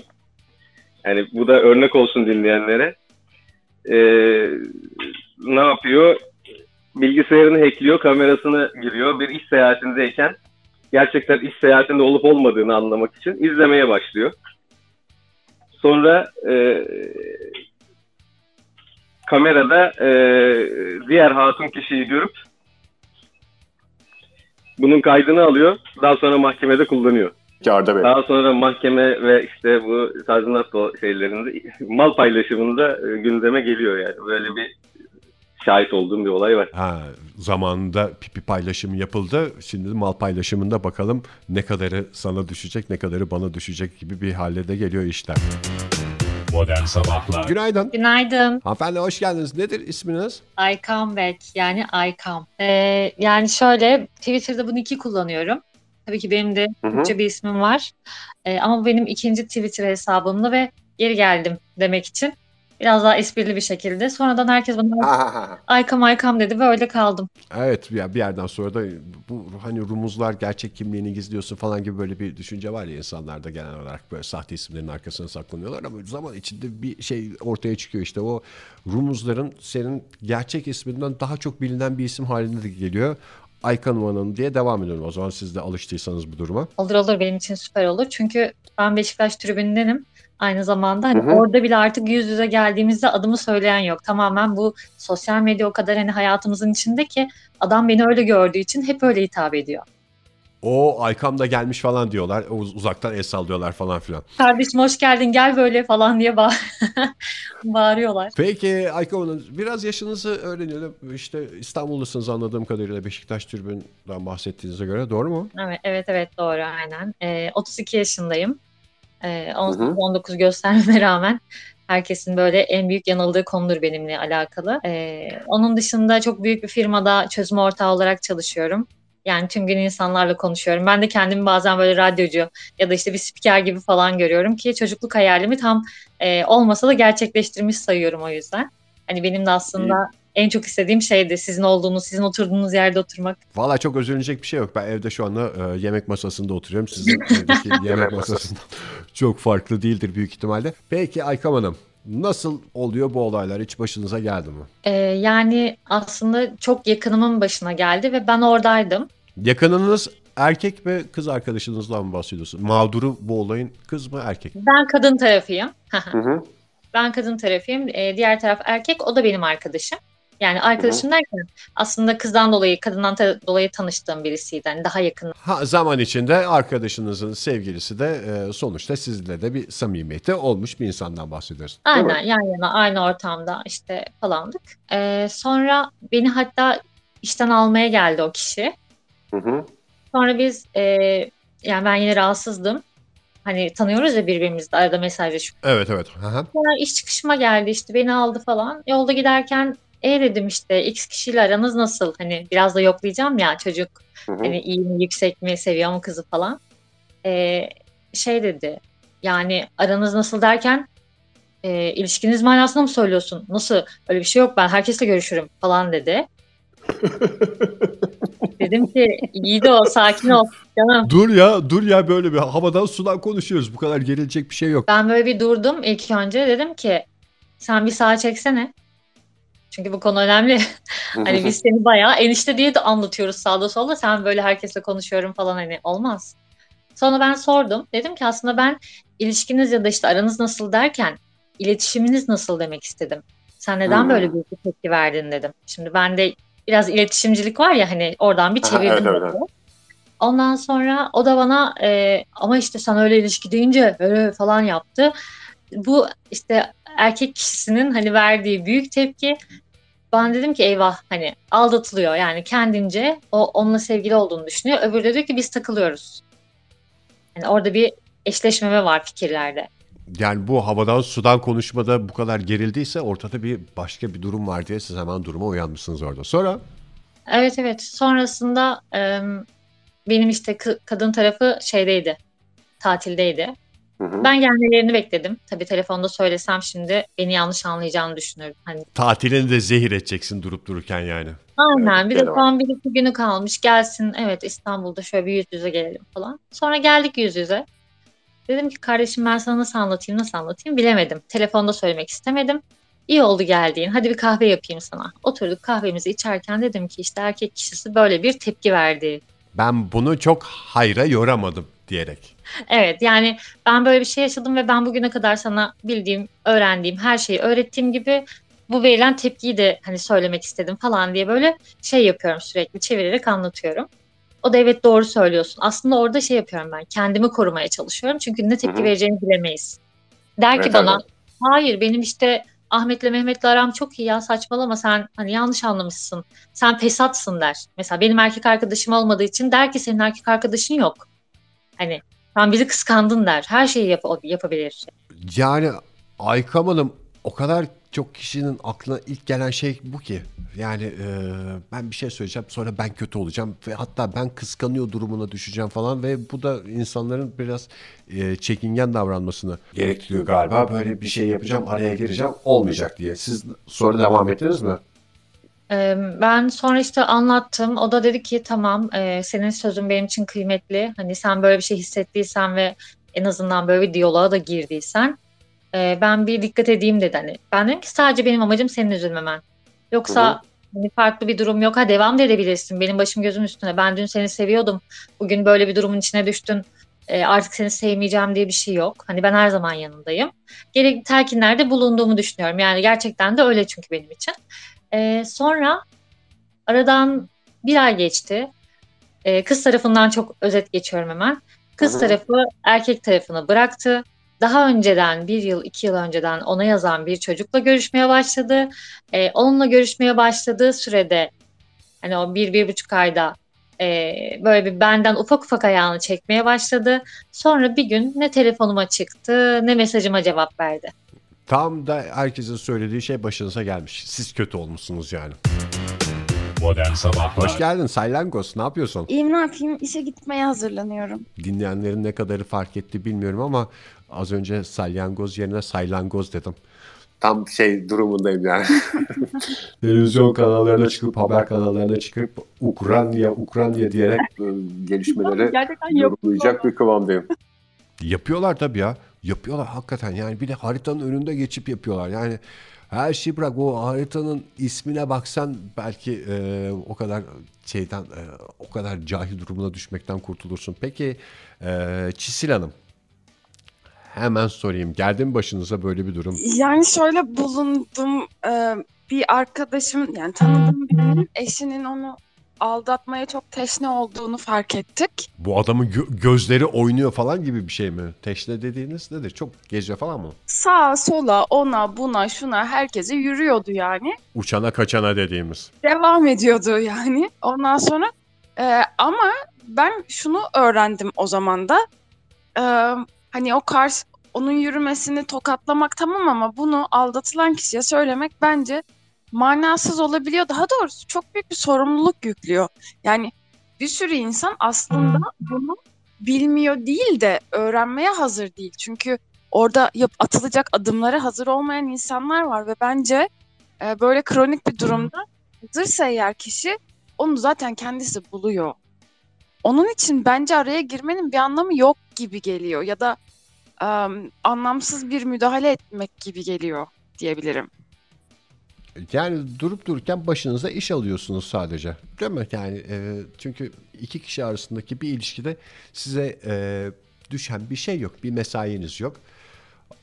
[SPEAKER 7] Yani bu da örnek olsun dinleyenlere. E, ne yapıyor? Bilgisayarını hackliyor, kamerasını giriyor. Bir iş seyahatindeyken gerçekten iş seyahatinde olup olmadığını anlamak için izlemeye başlıyor. Sonra e, kamerada e, diğer hatun kişiyi görüp bunun kaydını alıyor. Daha sonra mahkemede kullanıyor.
[SPEAKER 4] Arda Bey.
[SPEAKER 7] Daha sonra mahkeme ve işte bu tazminat şeylerinde mal paylaşımında e, gündeme geliyor yani. Böyle bir şahit olduğum bir olay var.
[SPEAKER 2] Ha, zamanında pipi paylaşımı yapıldı. Şimdi mal paylaşımında bakalım ne kadarı sana düşecek ne kadarı bana düşecek gibi bir hale de geliyor işler.
[SPEAKER 5] Modern Sabahlar
[SPEAKER 2] Günaydın.
[SPEAKER 8] Günaydın.
[SPEAKER 2] Hanımefendi hoş geldiniz. Nedir isminiz?
[SPEAKER 8] I come back yani I come. Ee, yani şöyle Twitter'da bunu iki kullanıyorum. Tabii ki benim de
[SPEAKER 4] Hı hı.
[SPEAKER 8] Türkçe bir ismim var. Ee, ama bu benim ikinci Twitter hesabımdı ve geri geldim demek için. Biraz daha esprili bir şekilde. Sonradan herkes bana I come dedi ve öyle kaldım.
[SPEAKER 2] Evet ya bir yerden sonra da bu hani rumuzlar gerçek kimliğini gizliyorsun falan gibi böyle bir düşünce var ya insanlarda genel olarak böyle sahte isimlerin arkasına saklanıyorlar ama zaman içinde bir şey ortaya çıkıyor işte o rumuzların senin gerçek isminden daha çok bilinen bir isim haline de geliyor. Aykan Hanım diye devam ediyorum. O zaman siz de alıştıysanız bu duruma.
[SPEAKER 8] Olur olur benim için süper olur. Çünkü ben Beşiktaş tribünündenim. Aynı zamanda hani
[SPEAKER 4] Hı hı.
[SPEAKER 8] orada bile artık yüz yüze geldiğimizde adımı söyleyen yok. Tamamen bu sosyal medya o kadar hani hayatımızın içinde ki adam beni öyle gördüğü için hep öyle hitap ediyor.
[SPEAKER 2] O Aykam da gelmiş falan diyorlar. Uz- Uzaktan el sallıyorlar falan filan.
[SPEAKER 8] Kardeşim hoş geldin gel böyle falan diye bağ *laughs* bağırıyorlar.
[SPEAKER 2] Peki Aykam Hanım biraz yaşınızı öğrenelim. İşte İstanbullısınız anladığım kadarıyla Beşiktaş tribünden bahsettiğinize göre doğru mu?
[SPEAKER 8] Evet evet evet doğru aynen. Ee, 32 yaşındayım.
[SPEAKER 4] Hı.
[SPEAKER 8] 18-19 göstermeme rağmen herkesin böyle en büyük yanıldığı konudur benimle alakalı. Onun dışında çok büyük bir firmada çözüm ortağı olarak çalışıyorum. Yani tüm gün insanlarla konuşuyorum. Ben de kendimi bazen böyle radyocu ya da işte bir spiker gibi falan görüyorum ki çocukluk hayalimi tam e, olmasa da gerçekleştirmiş sayıyorum o yüzden. Hani benim de aslında en çok istediğim şeydi sizin olduğunuz, sizin oturduğunuz yerde oturmak.
[SPEAKER 2] Valla çok özlenecek bir şey yok. Ben evde şu anda e, yemek masasında oturuyorum. Sizin evdeki *laughs* yemek masasından *laughs* çok farklı değildir büyük ihtimalle. Peki Aykam Hanım nasıl oluyor bu olaylar? Hiç başınıza geldi mi?
[SPEAKER 8] Ee, yani aslında çok yakınımın başına geldi ve ben oradaydım.
[SPEAKER 2] Yakınınız erkek mi kız arkadaşınızdan mı bahsediyorsun? Mağduru bu olayın kız mı erkek mi?
[SPEAKER 8] Ben kadın tarafıyım. *laughs*
[SPEAKER 4] Hı hı.
[SPEAKER 8] ben kadın tarafıyım. Ee, diğer taraf erkek. O da benim arkadaşım. Yani arkadaşım derken aslında kızdan dolayı, kadından dolayı tanıştığım birisiydi. Yani daha yakın.
[SPEAKER 2] Ha, zaman içinde arkadaşınızın sevgilisi de e, sonuçta sizinle de bir samimiyeti olmuş bir insandan bahsediyorsun.
[SPEAKER 8] Aynen yan yana aynı ortamda işte falandık. Ee, sonra beni hatta işten almaya geldi o kişi.
[SPEAKER 4] Hı hı.
[SPEAKER 8] Sonra biz e, yani ben yine rahatsızdım. Hani tanıyoruz ya birbirimizi de arada mesajlaşıyoruz.
[SPEAKER 2] Evet evet. Hı hı.
[SPEAKER 8] Sonra iş çıkışıma geldi işte beni aldı falan. Yolda giderken e dedim işte X kişiyle aranız nasıl? Hani biraz da yoklayacağım ya çocuk
[SPEAKER 4] Hı hı.
[SPEAKER 8] hani iyi mi yüksek mi seviyor mu kızı falan. Ee, şey dedi yani aranız nasıl derken e, ilişkiniz manasında mı söylüyorsun? Nasıl öyle bir şey yok ben herkesle görüşürüm falan dedi. *laughs* Dedim ki iyi de o sakin ol canım.
[SPEAKER 2] Dur ya dur ya böyle bir havadan sudan konuşuyoruz. Bu kadar gerilecek bir şey yok.
[SPEAKER 8] Ben böyle bir durdum ilk önce dedim ki sen bir sağa çeksene. Çünkü bu konu önemli. hani biz seni bayağı enişte diye de anlatıyoruz sağda solda. Sen böyle herkesle konuşuyorum falan hani olmaz. Sonra ben sordum. Dedim ki aslında ben ilişkiniz ya da işte aranız nasıl derken iletişiminiz nasıl demek istedim. Sen neden hmm. böyle bir tepki verdin dedim. Şimdi ben de biraz iletişimcilik var ya hani oradan bir çevirdim. evet, evet. Ondan sonra o da bana e, ama işte sen öyle ilişki deyince öyle falan yaptı. Bu işte erkek kişisinin hani verdiği büyük tepki ben dedim ki eyvah hani aldatılıyor yani kendince o onunla sevgili olduğunu düşünüyor. Öbürü de diyor ki biz takılıyoruz. Yani orada bir eşleşmeme var fikirlerde.
[SPEAKER 2] Yani bu havadan sudan konuşmada bu kadar gerildiyse ortada bir başka bir durum var diye siz hemen duruma uyanmışsınız orada. Sonra?
[SPEAKER 8] Evet evet sonrasında benim işte kadın tarafı şeydeydi tatildeydi. Hı hı. Ben gelmelerini bekledim. Tabii telefonda söylesem şimdi beni yanlış anlayacağını düşünürdüm. Hani...
[SPEAKER 2] Tatilini de zehir edeceksin durup dururken yani.
[SPEAKER 8] Aynen. Evet, bir de son bir iki günü kalmış. Gelsin evet İstanbul'da şöyle bir yüz yüze gelelim falan. Sonra geldik yüz yüze. Dedim ki kardeşim ben sana nasıl anlatayım nasıl anlatayım bilemedim. Telefonda söylemek istemedim. İyi oldu geldiğin. Hadi bir kahve yapayım sana. Oturduk kahvemizi içerken dedim ki işte erkek kişisi böyle bir tepki verdi.
[SPEAKER 2] Ben bunu çok hayra yoramadım diyerek.
[SPEAKER 8] Evet yani ben böyle bir şey yaşadım ve ben bugüne kadar sana bildiğim, öğrendiğim her şeyi öğrettiğim gibi bu verilen tepkiyi de hani söylemek istedim falan diye böyle şey yapıyorum sürekli çevirerek anlatıyorum. O da evet doğru söylüyorsun. Aslında orada şey yapıyorum ben. Kendimi korumaya çalışıyorum. Çünkü ne tepki Hı-hı. vereceğini bilemeyiz. Der ki bana hayır benim işte Ahmet'le Mehmet'le aram çok iyi ya saçmalama sen hani yanlış anlamışsın. Sen fesatsın der. Mesela benim erkek arkadaşım olmadığı için der ki senin erkek arkadaşın yok. Hani sen bizi kıskandın der. Her şeyi yap yapabilir.
[SPEAKER 2] Yani Aykam Hanım o kadar çok kişinin aklına ilk gelen şey bu ki. Yani e, ben bir şey söyleyeceğim sonra ben kötü olacağım ve hatta ben kıskanıyor durumuna düşeceğim falan ve bu da insanların biraz e, çekingen davranmasını gerektiriyor galiba. Böyle bir şey yapacağım araya gireceğim olmayacak diye. Siz sonra devam ettiniz mi?
[SPEAKER 8] Ben sonra işte anlattım. O da dedi ki tamam senin sözün benim için kıymetli. Hani sen böyle bir şey hissettiysen ve en azından böyle bir diyaloğa da girdiysen ben bir dikkat edeyim dedi. Hani ben dedim ki sadece benim amacım senin üzülmemen. Yoksa hani farklı bir durum yok. Ha devam da edebilirsin. Benim başım gözüm üstüne. Ben dün seni seviyordum. Bugün böyle bir durumun içine düştün. artık seni sevmeyeceğim diye bir şey yok. Hani ben her zaman yanındayım. Gerekli telkinlerde bulunduğumu düşünüyorum. Yani gerçekten de öyle çünkü benim için. E, sonra aradan bir ay geçti. E, kız tarafından çok özet geçiyorum hemen. Kız Hı-hı. tarafı erkek tarafını bıraktı. Daha önceden bir yıl iki yıl önceden ona yazan bir çocukla görüşmeye başladı. E, onunla görüşmeye başladığı sürede hani o bir bir buçuk ayda e, böyle bir benden ufak ufak ayağını çekmeye başladı. Sonra bir gün ne telefonuma çıktı ne mesajıma cevap verdi.
[SPEAKER 2] Tam da herkesin söylediği şey başınıza gelmiş. Siz kötü olmuşsunuz yani.
[SPEAKER 5] Modern Sabahlar
[SPEAKER 2] Hoş geldin Saylangos. Ne yapıyorsun?
[SPEAKER 9] İyiyim ne yapayım? İşe gitmeye hazırlanıyorum.
[SPEAKER 2] Dinleyenlerin ne kadarı fark etti bilmiyorum ama az önce salyangoz yerine saylangoz dedim.
[SPEAKER 4] Tam şey durumundayım yani. *laughs*
[SPEAKER 2] Televizyon kanallarına çıkıp haber kanallarına çıkıp Ukrayna Ukrayna diyerek
[SPEAKER 4] gelişmeleri *laughs* yorumlayacak bir kıvamdayım.
[SPEAKER 2] Yapıyorlar tabii ya. Yapıyorlar hakikaten yani bir de haritanın önünde geçip yapıyorlar. Yani her şeyi bırak o haritanın ismine baksan belki e, o kadar şeyden e, o kadar cahil durumuna düşmekten kurtulursun. Peki e, Çisil Hanım hemen sorayım. Geldi mi başınıza böyle bir durum?
[SPEAKER 9] Yani şöyle bulundum. E, bir arkadaşım yani tanıdığım birinin eşinin onu aldatmaya çok teşne olduğunu fark ettik.
[SPEAKER 2] Bu adamın gö- gözleri oynuyor falan gibi bir şey mi? Teşne dediğiniz nedir? Çok gece falan mı?
[SPEAKER 9] Sağa sola ona buna şuna herkese yürüyordu yani.
[SPEAKER 2] Uçana kaçana dediğimiz.
[SPEAKER 9] Devam ediyordu yani. Ondan sonra e, ama ben şunu öğrendim o zaman da. E, hani o karşı onun yürümesini tokatlamak tamam ama bunu aldatılan kişiye söylemek bence manasız olabiliyor. Daha doğrusu çok büyük bir sorumluluk yüklüyor. Yani bir sürü insan aslında bunu bilmiyor değil de öğrenmeye hazır değil. Çünkü orada yap atılacak adımlara hazır olmayan insanlar var ve bence e, böyle kronik bir durumda hazırsa eğer kişi onu zaten kendisi buluyor. Onun için bence araya girmenin bir anlamı yok gibi geliyor ya da um, anlamsız bir müdahale etmek gibi geliyor diyebilirim.
[SPEAKER 2] Yani durup dururken başınıza iş alıyorsunuz sadece. Değil mi? Yani e, çünkü iki kişi arasındaki bir ilişkide size e, düşen bir şey yok. Bir mesainiz yok.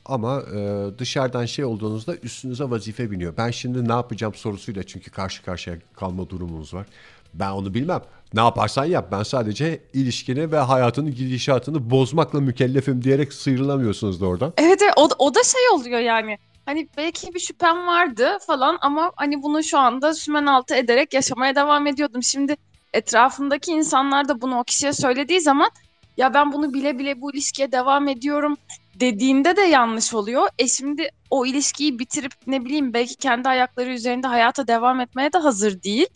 [SPEAKER 2] Ama e, dışarıdan şey olduğunuzda üstünüze vazife biniyor. Ben şimdi ne yapacağım sorusuyla çünkü karşı karşıya kalma durumunuz var. Ben onu bilmem. Ne yaparsan yap. Ben sadece ilişkini ve hayatının gidişatını bozmakla mükellefim diyerek sıyrılamıyorsunuz da oradan.
[SPEAKER 9] Evet, evet o, o da şey oluyor yani. Hani belki bir şüphem vardı falan ama hani bunu şu anda sümen altı ederek yaşamaya devam ediyordum. Şimdi etrafındaki insanlar da bunu o kişiye söylediği zaman ya ben bunu bile bile bu ilişkiye devam ediyorum dediğinde de yanlış oluyor. E şimdi o ilişkiyi bitirip ne bileyim belki kendi ayakları üzerinde hayata devam etmeye de hazır değil.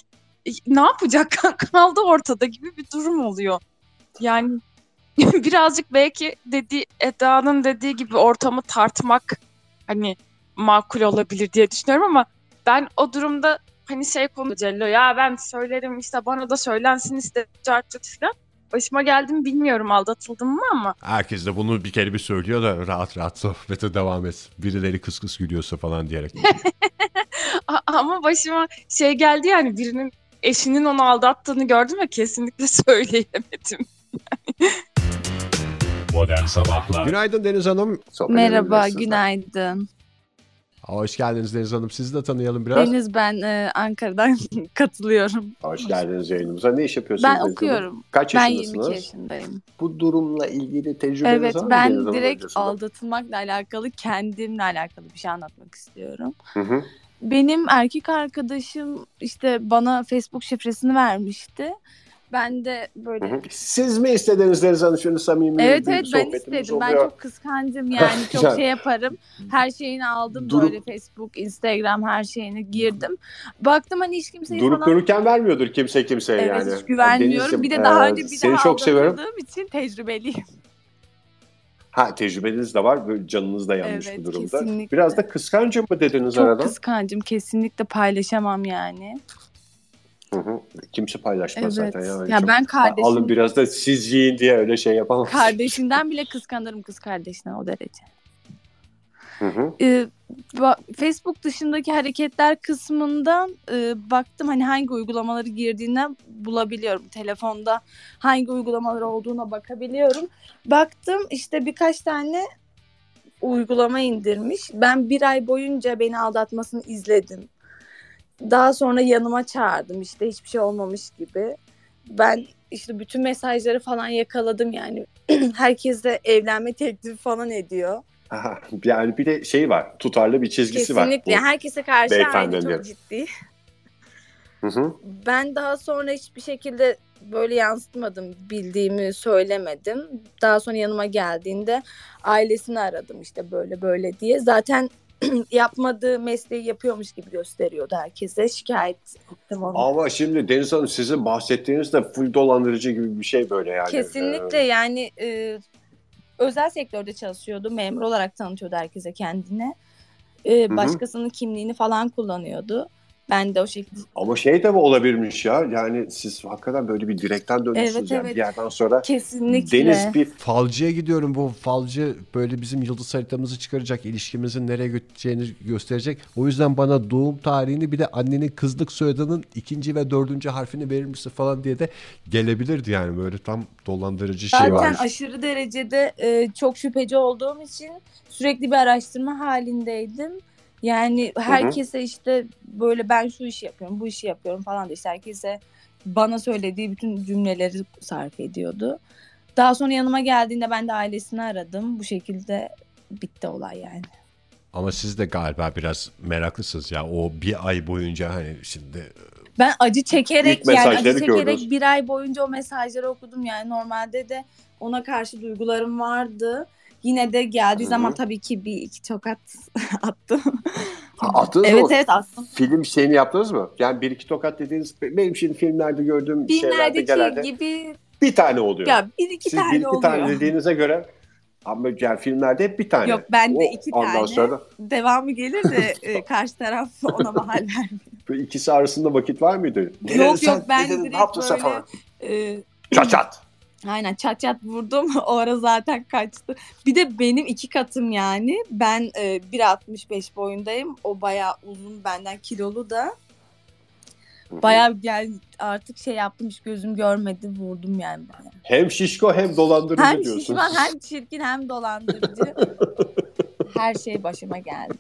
[SPEAKER 9] E, ne yapacak *laughs* kaldı ortada gibi bir durum oluyor. Yani *laughs* birazcık belki dedi Eda'nın dediği gibi ortamı tartmak hani makul olabilir diye düşünüyorum ama ben o durumda hani şey konu Cello ya ben söylerim işte bana da söylensin işte cart falan. Başıma geldi mi bilmiyorum aldatıldım mı ama.
[SPEAKER 2] Herkes de bunu bir kere bir söylüyor da rahat rahat sohbete devam et. Birileri kıs kıs gülüyorsa falan diyerek. *laughs*
[SPEAKER 9] ama başıma şey geldi yani birinin eşinin onu aldattığını gördüm ve kesinlikle *laughs* söyleyemedim.
[SPEAKER 5] Modern Sabahlar
[SPEAKER 2] Günaydın Deniz Hanım.
[SPEAKER 4] Sohbet
[SPEAKER 10] Merhaba, günaydın.
[SPEAKER 2] Hoş geldiniz Deniz Hanım. Sizi de tanıyalım biraz.
[SPEAKER 10] Deniz ben e, Ankara'dan *laughs* katılıyorum.
[SPEAKER 4] Hoş geldiniz yayınımıza. Ne iş yapıyorsunuz?
[SPEAKER 10] Ben
[SPEAKER 4] Deniz Hanım?
[SPEAKER 10] okuyorum.
[SPEAKER 4] Kaç
[SPEAKER 10] Ben
[SPEAKER 4] yaşındasınız?
[SPEAKER 10] 22 yaşındayım.
[SPEAKER 4] Bu durumla ilgili tecrübeniz
[SPEAKER 10] Evet
[SPEAKER 4] var mı?
[SPEAKER 10] ben
[SPEAKER 4] Deniz Hanım
[SPEAKER 10] direkt
[SPEAKER 4] öncesinde?
[SPEAKER 10] aldatılmakla alakalı kendimle alakalı bir şey anlatmak istiyorum.
[SPEAKER 4] Hı hı.
[SPEAKER 10] Benim erkek arkadaşım işte bana Facebook şifresini vermişti. Ben de böyle
[SPEAKER 4] hı. Siz mi istediniz Deniz Hanım? Şöyle samimi
[SPEAKER 10] Evet
[SPEAKER 4] bir
[SPEAKER 10] evet ben istedim. Ben
[SPEAKER 4] oluyor.
[SPEAKER 10] çok kıskancım *laughs* yani çok şey yaparım. Her şeyini aldım
[SPEAKER 4] Durup-
[SPEAKER 10] böyle Facebook, Instagram her şeyini girdim. Baktım hani hiç kimseyi
[SPEAKER 4] Durup
[SPEAKER 10] falan
[SPEAKER 4] dururken vermiyordur kimse kimseye
[SPEAKER 10] Evet
[SPEAKER 4] yani.
[SPEAKER 10] hiç güvenmiyorum.
[SPEAKER 4] Denizciğim,
[SPEAKER 10] bir de daha
[SPEAKER 4] e,
[SPEAKER 10] önce bir
[SPEAKER 4] seni
[SPEAKER 10] daha
[SPEAKER 4] çok seviyorum.
[SPEAKER 10] için tecrübeliyim. *laughs*
[SPEAKER 4] Ha tecrübeniz de var. Böyle canınız da yanmış
[SPEAKER 10] Evet,
[SPEAKER 4] bu durumda.
[SPEAKER 10] kesinlikle.
[SPEAKER 4] Biraz da kıskancım mı dediniz
[SPEAKER 10] Çok
[SPEAKER 4] arada?
[SPEAKER 10] kıskancım. Kesinlikle paylaşamam yani.
[SPEAKER 4] Hı hı. Kimse paylaşmaz
[SPEAKER 10] Evet.
[SPEAKER 4] zaten. Yani
[SPEAKER 10] Ya
[SPEAKER 4] Çok-
[SPEAKER 10] ben kardeşim-
[SPEAKER 4] Alın biraz da siz yiyin diye öyle şey yapamaz.
[SPEAKER 10] Kardeşinden bile kıskanırım kız kardeşine o derece.
[SPEAKER 4] Hı hı.
[SPEAKER 10] Ee, Facebook dışındaki hareketler kısmından e, baktım hani hangi uygulamaları girdiğinden bulabiliyorum. Telefonda hangi uygulamalar olduğuna bakabiliyorum. Baktım işte birkaç tane uygulama indirmiş. Ben bir ay boyunca beni aldatmasını izledim. Daha sonra yanıma çağırdım işte hiçbir şey olmamış gibi. Ben işte bütün mesajları falan yakaladım yani. *clears throat* Herkese evlenme teklifi falan ediyor.
[SPEAKER 4] Aha, yani bir de şey var. Tutarlı bir çizgisi var.
[SPEAKER 10] Kesinlikle. Herkese karşı aynı çok ciddi.
[SPEAKER 4] Hı hı.
[SPEAKER 10] Ben daha sonra hiçbir şekilde böyle yansıtmadım, bildiğimi söylemedim. Daha sonra yanıma geldiğinde ailesini aradım işte böyle böyle diye. Zaten *clears throat* yapmadığı mesleği yapıyormuş gibi gösteriyordu herkese. Şikayet ettim onu.
[SPEAKER 4] Ama şimdi Deniz Hanım sizin bahsettiğiniz de full dolandırıcı gibi bir şey böyle yani.
[SPEAKER 10] Kesinlikle
[SPEAKER 4] Ee,
[SPEAKER 10] yani e, özel sektörde çalışıyordu. Memur olarak tanıtıyordu herkese kendine. E, başkasının kimliğini falan kullanıyordu. Ben de o şekilde
[SPEAKER 4] Ama şey de mi olabilirmiş ya? Yani siz hakikaten böyle bir direkten dönüyorsunuz
[SPEAKER 10] Evet,
[SPEAKER 4] yani
[SPEAKER 10] evet.
[SPEAKER 4] bir yerden sonra.
[SPEAKER 10] kesinlikle.
[SPEAKER 4] Deniz bir
[SPEAKER 2] Falcıya gidiyorum. Bu falcı böyle bizim yıldız haritamızı çıkaracak. ilişkimizin nereye götüreceğini gösterecek. O yüzden bana doğum tarihini bir de annenin kızlık soyadının ikinci ve dördüncü harfini verir misin falan diye de gelebilirdi yani. Böyle tam dolandırıcı şey
[SPEAKER 10] Zaten
[SPEAKER 2] var.
[SPEAKER 10] aşırı derecede e, çok şüpheci olduğum için sürekli bir araştırma halindeydim. Yani herkese işte böyle ben şu işi yapıyorum, bu işi yapıyorum falan da işte herkese bana söylediği bütün cümleleri sarf ediyordu. Daha sonra yanıma geldiğinde ben de ailesini aradım. Bu şekilde bitti olay yani.
[SPEAKER 2] Ama siz de galiba biraz meraklısınız ya. O bir ay boyunca hani şimdi
[SPEAKER 10] Ben acı çekerek
[SPEAKER 4] İlk
[SPEAKER 10] yani acı çekerek
[SPEAKER 4] gördünüz.
[SPEAKER 10] bir ay boyunca o mesajları okudum. Yani normalde de ona karşı duygularım vardı. Yine de geldiği
[SPEAKER 4] Hı hı.
[SPEAKER 10] zaman tabii ki bir iki tokat *laughs* attım.
[SPEAKER 4] attınız
[SPEAKER 10] evet
[SPEAKER 4] mı?
[SPEAKER 10] evet attım.
[SPEAKER 4] Film şeyini yaptınız mı? Yani bir iki tokat dediğiniz benim şimdi filmlerde gördüğüm şeylerde
[SPEAKER 10] Filmlerdeki
[SPEAKER 4] genelde
[SPEAKER 10] gibi
[SPEAKER 4] bir tane oluyor.
[SPEAKER 10] ya bir iki
[SPEAKER 4] Siz
[SPEAKER 10] tane
[SPEAKER 4] bir iki
[SPEAKER 10] oluyor.
[SPEAKER 4] tane dediğinize göre Ama yani filmlerde hep bir tane.
[SPEAKER 10] Yok bende iki
[SPEAKER 4] ondan
[SPEAKER 10] tane.
[SPEAKER 4] sonra
[SPEAKER 10] Devamı gelir de *laughs* e, karşı taraf ona mahal vermiyor.
[SPEAKER 4] ikisi arasında vakit var mıydı? Ne
[SPEAKER 10] yok
[SPEAKER 4] sen?
[SPEAKER 10] yok ben
[SPEAKER 4] Ne dedin?
[SPEAKER 10] direkt
[SPEAKER 4] ne
[SPEAKER 10] böyle
[SPEAKER 4] falan?
[SPEAKER 10] e,
[SPEAKER 4] Çat çat.
[SPEAKER 10] Aynen çat çat vurdum. *laughs* O ara zaten kaçtı. Bir de benim iki katım yani. Ben e, 1.65 boyundayım. O bayağı uzun benden kilolu da. Bayağı gel artık şey yaptım hiç gözüm görmedi vurdum yani. bayağı.
[SPEAKER 4] Hem şişko hem dolandırıcı
[SPEAKER 10] Hem
[SPEAKER 4] diyorsun.
[SPEAKER 10] şişman hem çirkin hem dolandırıcı. *laughs* Her şey başıma geldi.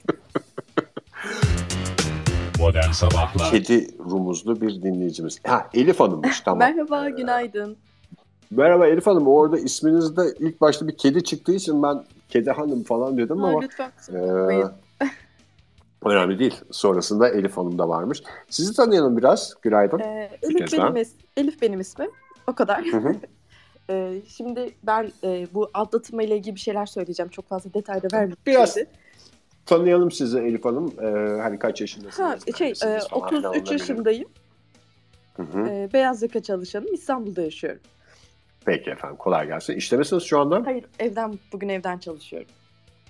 [SPEAKER 5] Modern Sabahlar
[SPEAKER 4] Kedi rumuzlu bir dinleyicimiz. Ha Elif Hanım'mış *laughs* tamam.
[SPEAKER 11] Merhaba, günaydın.
[SPEAKER 4] Merhaba Elif Hanım. Orada isminizde ilk başta bir kedi çıktığı için ben kedi hanım falan dedim
[SPEAKER 11] Ha,
[SPEAKER 4] ama
[SPEAKER 11] lütfen.
[SPEAKER 4] e, *laughs* önemli değil. Sonrasında Elif Hanım da varmış. Sizi tanıyalım biraz. Günaydın.
[SPEAKER 11] Ee, Elif, benim is- Elif benim ismim. O kadar.
[SPEAKER 4] Hı hı. *laughs*
[SPEAKER 11] Ee, şimdi ben e, bu aldatma ile ilgili bir şeyler söyleyeceğim. Çok fazla detayda vermeyeyim.
[SPEAKER 4] Biraz
[SPEAKER 11] şimdi.
[SPEAKER 4] Tanıyalım sizi Elif Hanım. Ee, hani kaç yaşındasınız?
[SPEAKER 11] Ha, şey, e,
[SPEAKER 4] neredesiniz falan filan
[SPEAKER 11] 33
[SPEAKER 4] onları
[SPEAKER 11] yaşındayım.
[SPEAKER 4] Hı hı.
[SPEAKER 11] Ee, beyaz yaka çalışanım. İstanbul'da yaşıyorum.
[SPEAKER 4] Peki efendim kolay gelsin. İşte misiniz şu anda?
[SPEAKER 11] Hayır, evden bugün evden çalışıyorum.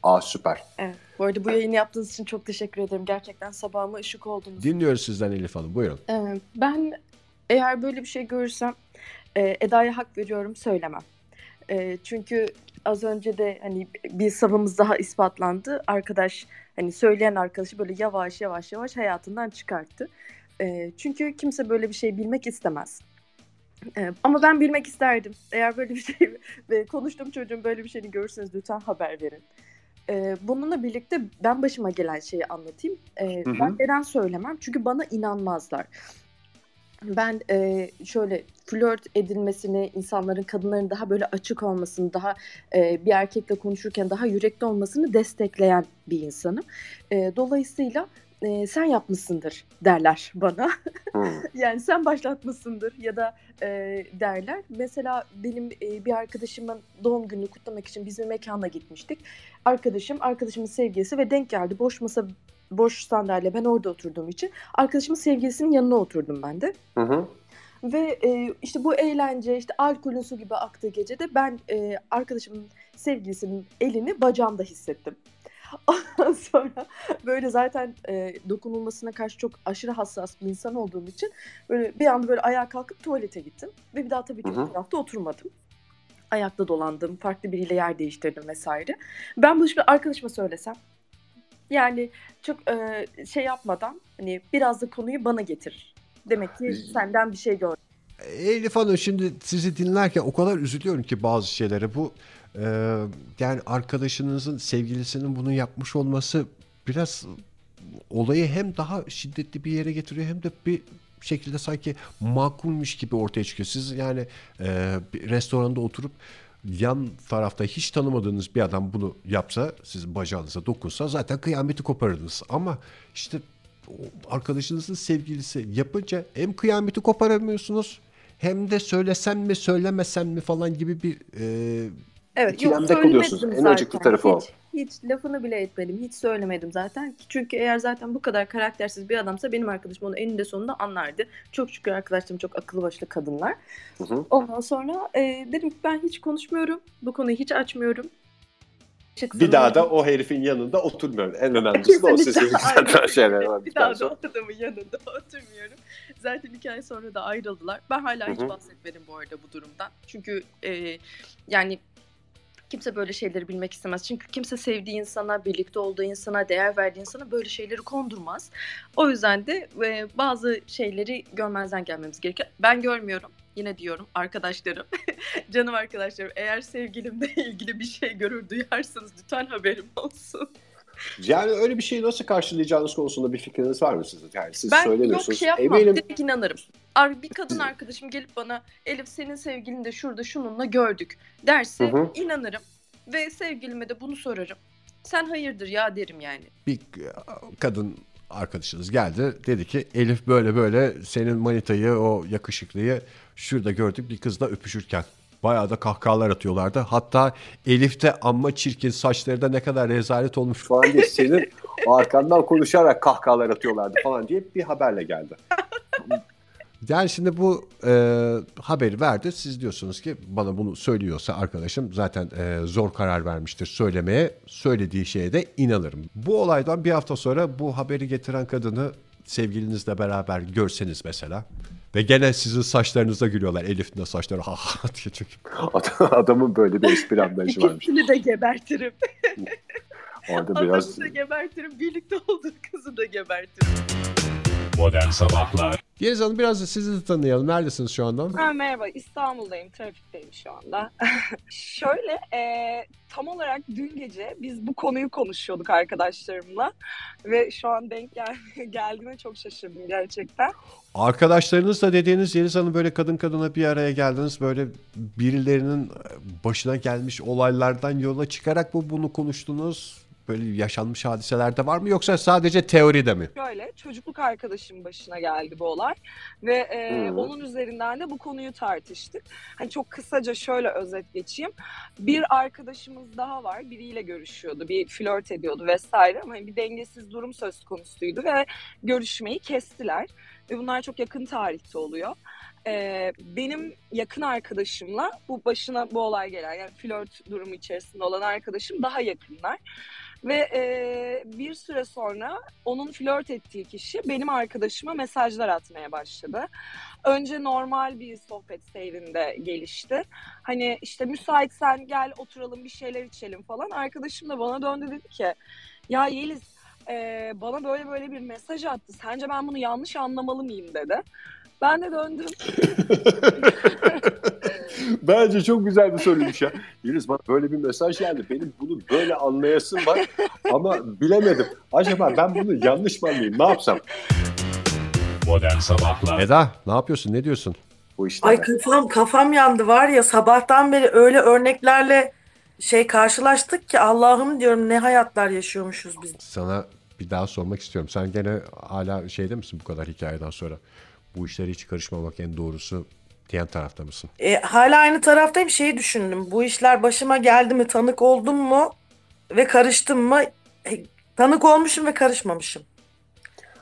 [SPEAKER 4] Aa süper.
[SPEAKER 11] Evet. Bu arada bu yayını yaptığınız için çok teşekkür ederim. Gerçekten sabahıma ışık oldunuz.
[SPEAKER 2] Dinliyoruz sizden Elif Hanım. Buyurun.
[SPEAKER 11] Ee, ben eğer böyle bir şey görürsem e, Eda'ya hak veriyorum söylemem. E, çünkü az önce de hani bir savımız daha ispatlandı. Arkadaş hani söyleyen arkadaşı böyle yavaş yavaş yavaş hayatından çıkarttı. E, çünkü kimse böyle bir şey bilmek istemez. E, ama ben bilmek isterdim. Eğer böyle bir şey *laughs* ve konuştuğum çocuğun böyle bir şeyini görürseniz lütfen haber verin. E, bununla birlikte ben başıma gelen şeyi anlatayım. E,
[SPEAKER 4] Hı hı.
[SPEAKER 11] ben neden söylemem? Çünkü bana inanmazlar. Ben e, şöyle flört edilmesini, insanların, kadınların daha böyle açık olmasını, daha e, bir erkekle konuşurken daha yürekli olmasını destekleyen bir insanım. E, dolayısıyla e, sen yapmışsındır derler bana. *laughs* Yani sen başlatmışsındır ya da e, derler. Mesela benim e, bir arkadaşımın doğum gününü kutlamak için bizim mekana gitmiştik. Arkadaşım, arkadaşımın sevgilisi ve denk geldi. Boş masa, boş sandalye ben orada oturduğum için arkadaşımın sevgilisinin yanına oturdum ben de.
[SPEAKER 4] Hı hı.
[SPEAKER 11] Ve e, işte bu eğlence, işte alkolün su gibi aktığı gecede ben e, arkadaşımın sevgilisinin elini bacağımda hissettim. *laughs* Ondan sonra böyle zaten e, dokunulmasına karşı çok aşırı hassas bir insan olduğum için böyle bir anda böyle ayağa kalkıp tuvalete gittim. Ve bir daha tabii ki o tarafta oturmadım. Ayakta dolandım, farklı biriyle yer değiştirdim vesaire. Ben bunu şimdi arkadaşıma söylesem, yani çok e, şey yapmadan hani biraz da konuyu bana getirir. Demek ki senden bir şey gör.
[SPEAKER 2] Elif Hanım şimdi sizi dinlerken o kadar üzülüyorum ki bazı şeylere. Bu e, yani arkadaşınızın sevgilisinin bunu yapmış olması biraz olayı hem daha şiddetli bir yere getiriyor hem de bir şekilde sanki makulmüş gibi ortaya çıkıyor. Siz yani e, bir restoranda oturup yan tarafta hiç tanımadığınız bir adam bunu yapsa, sizin bacağınıza dokunsa zaten kıyameti koparırdınız. Ama işte arkadaşınızın sevgilisi yapınca hem kıyameti koparamıyorsunuz hem de söylesem mi söylemesem mi falan gibi bir e,
[SPEAKER 11] Evet,
[SPEAKER 4] İkilemde
[SPEAKER 11] yok,
[SPEAKER 4] En acıklı tarafı o.
[SPEAKER 11] hiç, Hiç lafını bile etmedim. Hiç söylemedim zaten. Çünkü eğer zaten bu kadar karaktersiz bir adamsa benim arkadaşım onu eninde sonunda anlardı. Çok şükür arkadaşlarım çok akıllı başlı kadınlar.
[SPEAKER 4] Hı hı.
[SPEAKER 11] Ondan sonra e, dedim ki ben hiç konuşmuyorum. Bu konuyu hiç açmıyorum.
[SPEAKER 4] Bir daha da o herifin yanında oturmuyorum. En *laughs* önemlisi de o sizin zaten şeyler
[SPEAKER 11] bir daha da o adamın yanında *laughs* oturmuyorum. Zaten iki ay sonra da ayrıldılar. Ben hala hiç bahsetmedim bu arada bu durumdan. Çünkü e, yani kimse böyle şeyleri bilmek istemez. Çünkü kimse sevdiği insana, birlikte olduğu insana, değer verdiği insana böyle şeyleri kondurmaz. O yüzden de e, bazı şeyleri görmezden gelmemiz gerekiyor. Ben görmüyorum. Yine diyorum arkadaşlarım, *laughs* canım arkadaşlarım eğer sevgilimle *laughs* ilgili bir şey görür duyarsanız lütfen haberim olsun.
[SPEAKER 4] Yani öyle bir şeyi nasıl karşılayacağınız konusunda bir fikriniz var mı sizin? Yani siz
[SPEAKER 11] ben yok
[SPEAKER 4] söylemiyorsunuz.
[SPEAKER 11] şey yapmam.
[SPEAKER 4] Eminim
[SPEAKER 11] Direkt inanırım. Ar- Bir kadın arkadaşım gelip bana Elif senin sevgilini de şurada şununla gördük derse
[SPEAKER 4] Hı hı.
[SPEAKER 11] inanırım. Ve sevgilime de bunu sorarım. Sen hayırdır ya derim yani.
[SPEAKER 2] bir kadın arkadaşınız geldi. Dedi ki Elif böyle böyle senin manitayı o yakışıklıyı şurada gördük bir kızla öpüşürken. Bayağı da kahkahalar atıyorlardı. Hatta Elif de amma çirkin saçları da ne kadar rezalet olmuş
[SPEAKER 4] falan diye senin *laughs* arkandan konuşarak kahkahalar atıyorlardı falan diye bir haberle geldi. *laughs*
[SPEAKER 2] Yani şimdi bu e, haberi verdi. Siz diyorsunuz ki bana bunu söylüyorsa arkadaşım zaten e, zor karar vermiştir söylemeye. Söylediği şeye de inanırım. Bu olaydan bir hafta sonra bu haberi getiren kadını sevgilinizle beraber görseniz mesela. Ve gene sizin saçlarınıza gülüyorlar. Elif'in de saçları ha ha diye çünkü.
[SPEAKER 4] Adamın böyle bir espri anlayışı varmış.
[SPEAKER 11] İkisini de gebertirim.
[SPEAKER 4] Orada biraz...
[SPEAKER 11] Adamı da gebertirim. Birlikte olduğu kızı da gebertirim.
[SPEAKER 5] Modern Sabahlar
[SPEAKER 2] Yeliz Hanım biraz da sizi de tanıyalım. Neredesiniz şu anda?
[SPEAKER 12] Ha, merhaba İstanbul'dayım trafikteyim şu anda. *laughs* Şöyle e, tam olarak dün gece biz bu konuyu konuşuyorduk arkadaşlarımla ve şu an denk gel *laughs* geldiğime çok şaşırdım gerçekten.
[SPEAKER 2] Arkadaşlarınızla dediğiniz Yeliz Hanım böyle kadın kadına bir araya geldiniz. Böyle birilerinin başına gelmiş olaylardan yola çıkarak mı bunu konuştunuz? Böyle yaşanmış hadiselerde var mı yoksa sadece teoride mi?
[SPEAKER 12] Şöyle çocukluk arkadaşım başına geldi bu olay ve e,
[SPEAKER 2] Hmm.
[SPEAKER 12] onun üzerinden de bu konuyu tartıştık. Hani çok kısaca şöyle özet geçeyim. Bir arkadaşımız daha var. Biriyle görüşüyordu, bir flört ediyordu vesaire ama hani bir dengesiz durum söz konusuydu ve görüşmeyi kestiler. Ve bunlar çok yakın tarihte oluyor. Ee, benim yakın arkadaşımla bu başına bu olay gelen yani flört durumu içerisinde olan arkadaşım daha yakınlar. Ve e, bir süre sonra onun flört ettiği kişi benim arkadaşıma mesajlar atmaya başladı. Önce normal bir sohbet seyrinde gelişti. Hani işte müsaitsen gel oturalım bir şeyler içelim falan. Arkadaşım da bana döndü dedi ki ya Yeliz e, bana böyle böyle bir mesaj attı. Sence ben bunu yanlış anlamalı mıyım dedi. Ben de döndüm. *laughs*
[SPEAKER 4] Bence çok güzel bir soruymuş ya. Yeliz bana böyle bir mesaj geldi. Benim bunu böyle anlayasım var ama bilemedim. Acaba ben bunu yanlış mı anlayayım? Ne yapsam?
[SPEAKER 5] Modern Sabahlar
[SPEAKER 2] Eda ne yapıyorsun? Ne diyorsun?
[SPEAKER 4] Bu işte.
[SPEAKER 3] Ay kafam kafam yandı var ya sabahtan beri öyle örneklerle şey karşılaştık ki Allah'ım diyorum ne hayatlar yaşıyormuşuz biz.
[SPEAKER 2] Sana bir daha sormak istiyorum. Sen gene hala şeyde misin bu kadar hikayeden sonra? Bu işlere hiç karışmamak en doğrusu diyen tarafta mısın?
[SPEAKER 3] E, hala aynı taraftayım şeyi düşündüm. Bu işler başıma geldi mi tanık oldum mu ve karıştım mı? E, tanık olmuşum ve karışmamışım.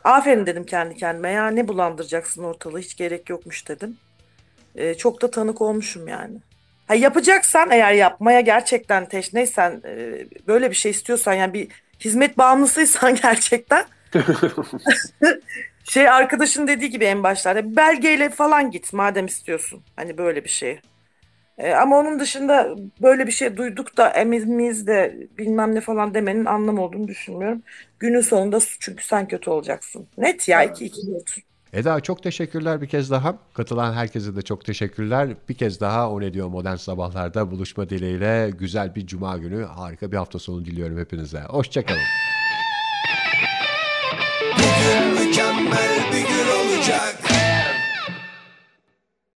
[SPEAKER 3] Aferin dedim kendi kendime ya ne bulandıracaksın ortalığı hiç gerek yokmuş dedim. E, çok da tanık olmuşum yani. Ha, yapacaksan eğer yapmaya gerçekten teşneysen e, böyle bir şey istiyorsan yani bir hizmet bağımlısıysan *laughs* gerçekten *laughs* şey arkadaşın dediği gibi en başlarda belgeyle falan git madem istiyorsun. Hani böyle bir şey. E, ama onun dışında böyle bir şey duyduk da emimiz de bilmem ne falan demenin anlam olduğunu düşünmüyorum. Günün sonunda çünkü sen kötü olacaksın. Net ya iki iki net.
[SPEAKER 2] Eda çok teşekkürler bir kez daha. Katılan herkese de çok teşekkürler. Bir kez daha O Ne Diyor Modern Sabahlar'da buluşma dileğiyle güzel bir cuma günü, harika bir hafta sonu diliyorum hepinize. Hoşçakalın. mükemmel bir gün olacak.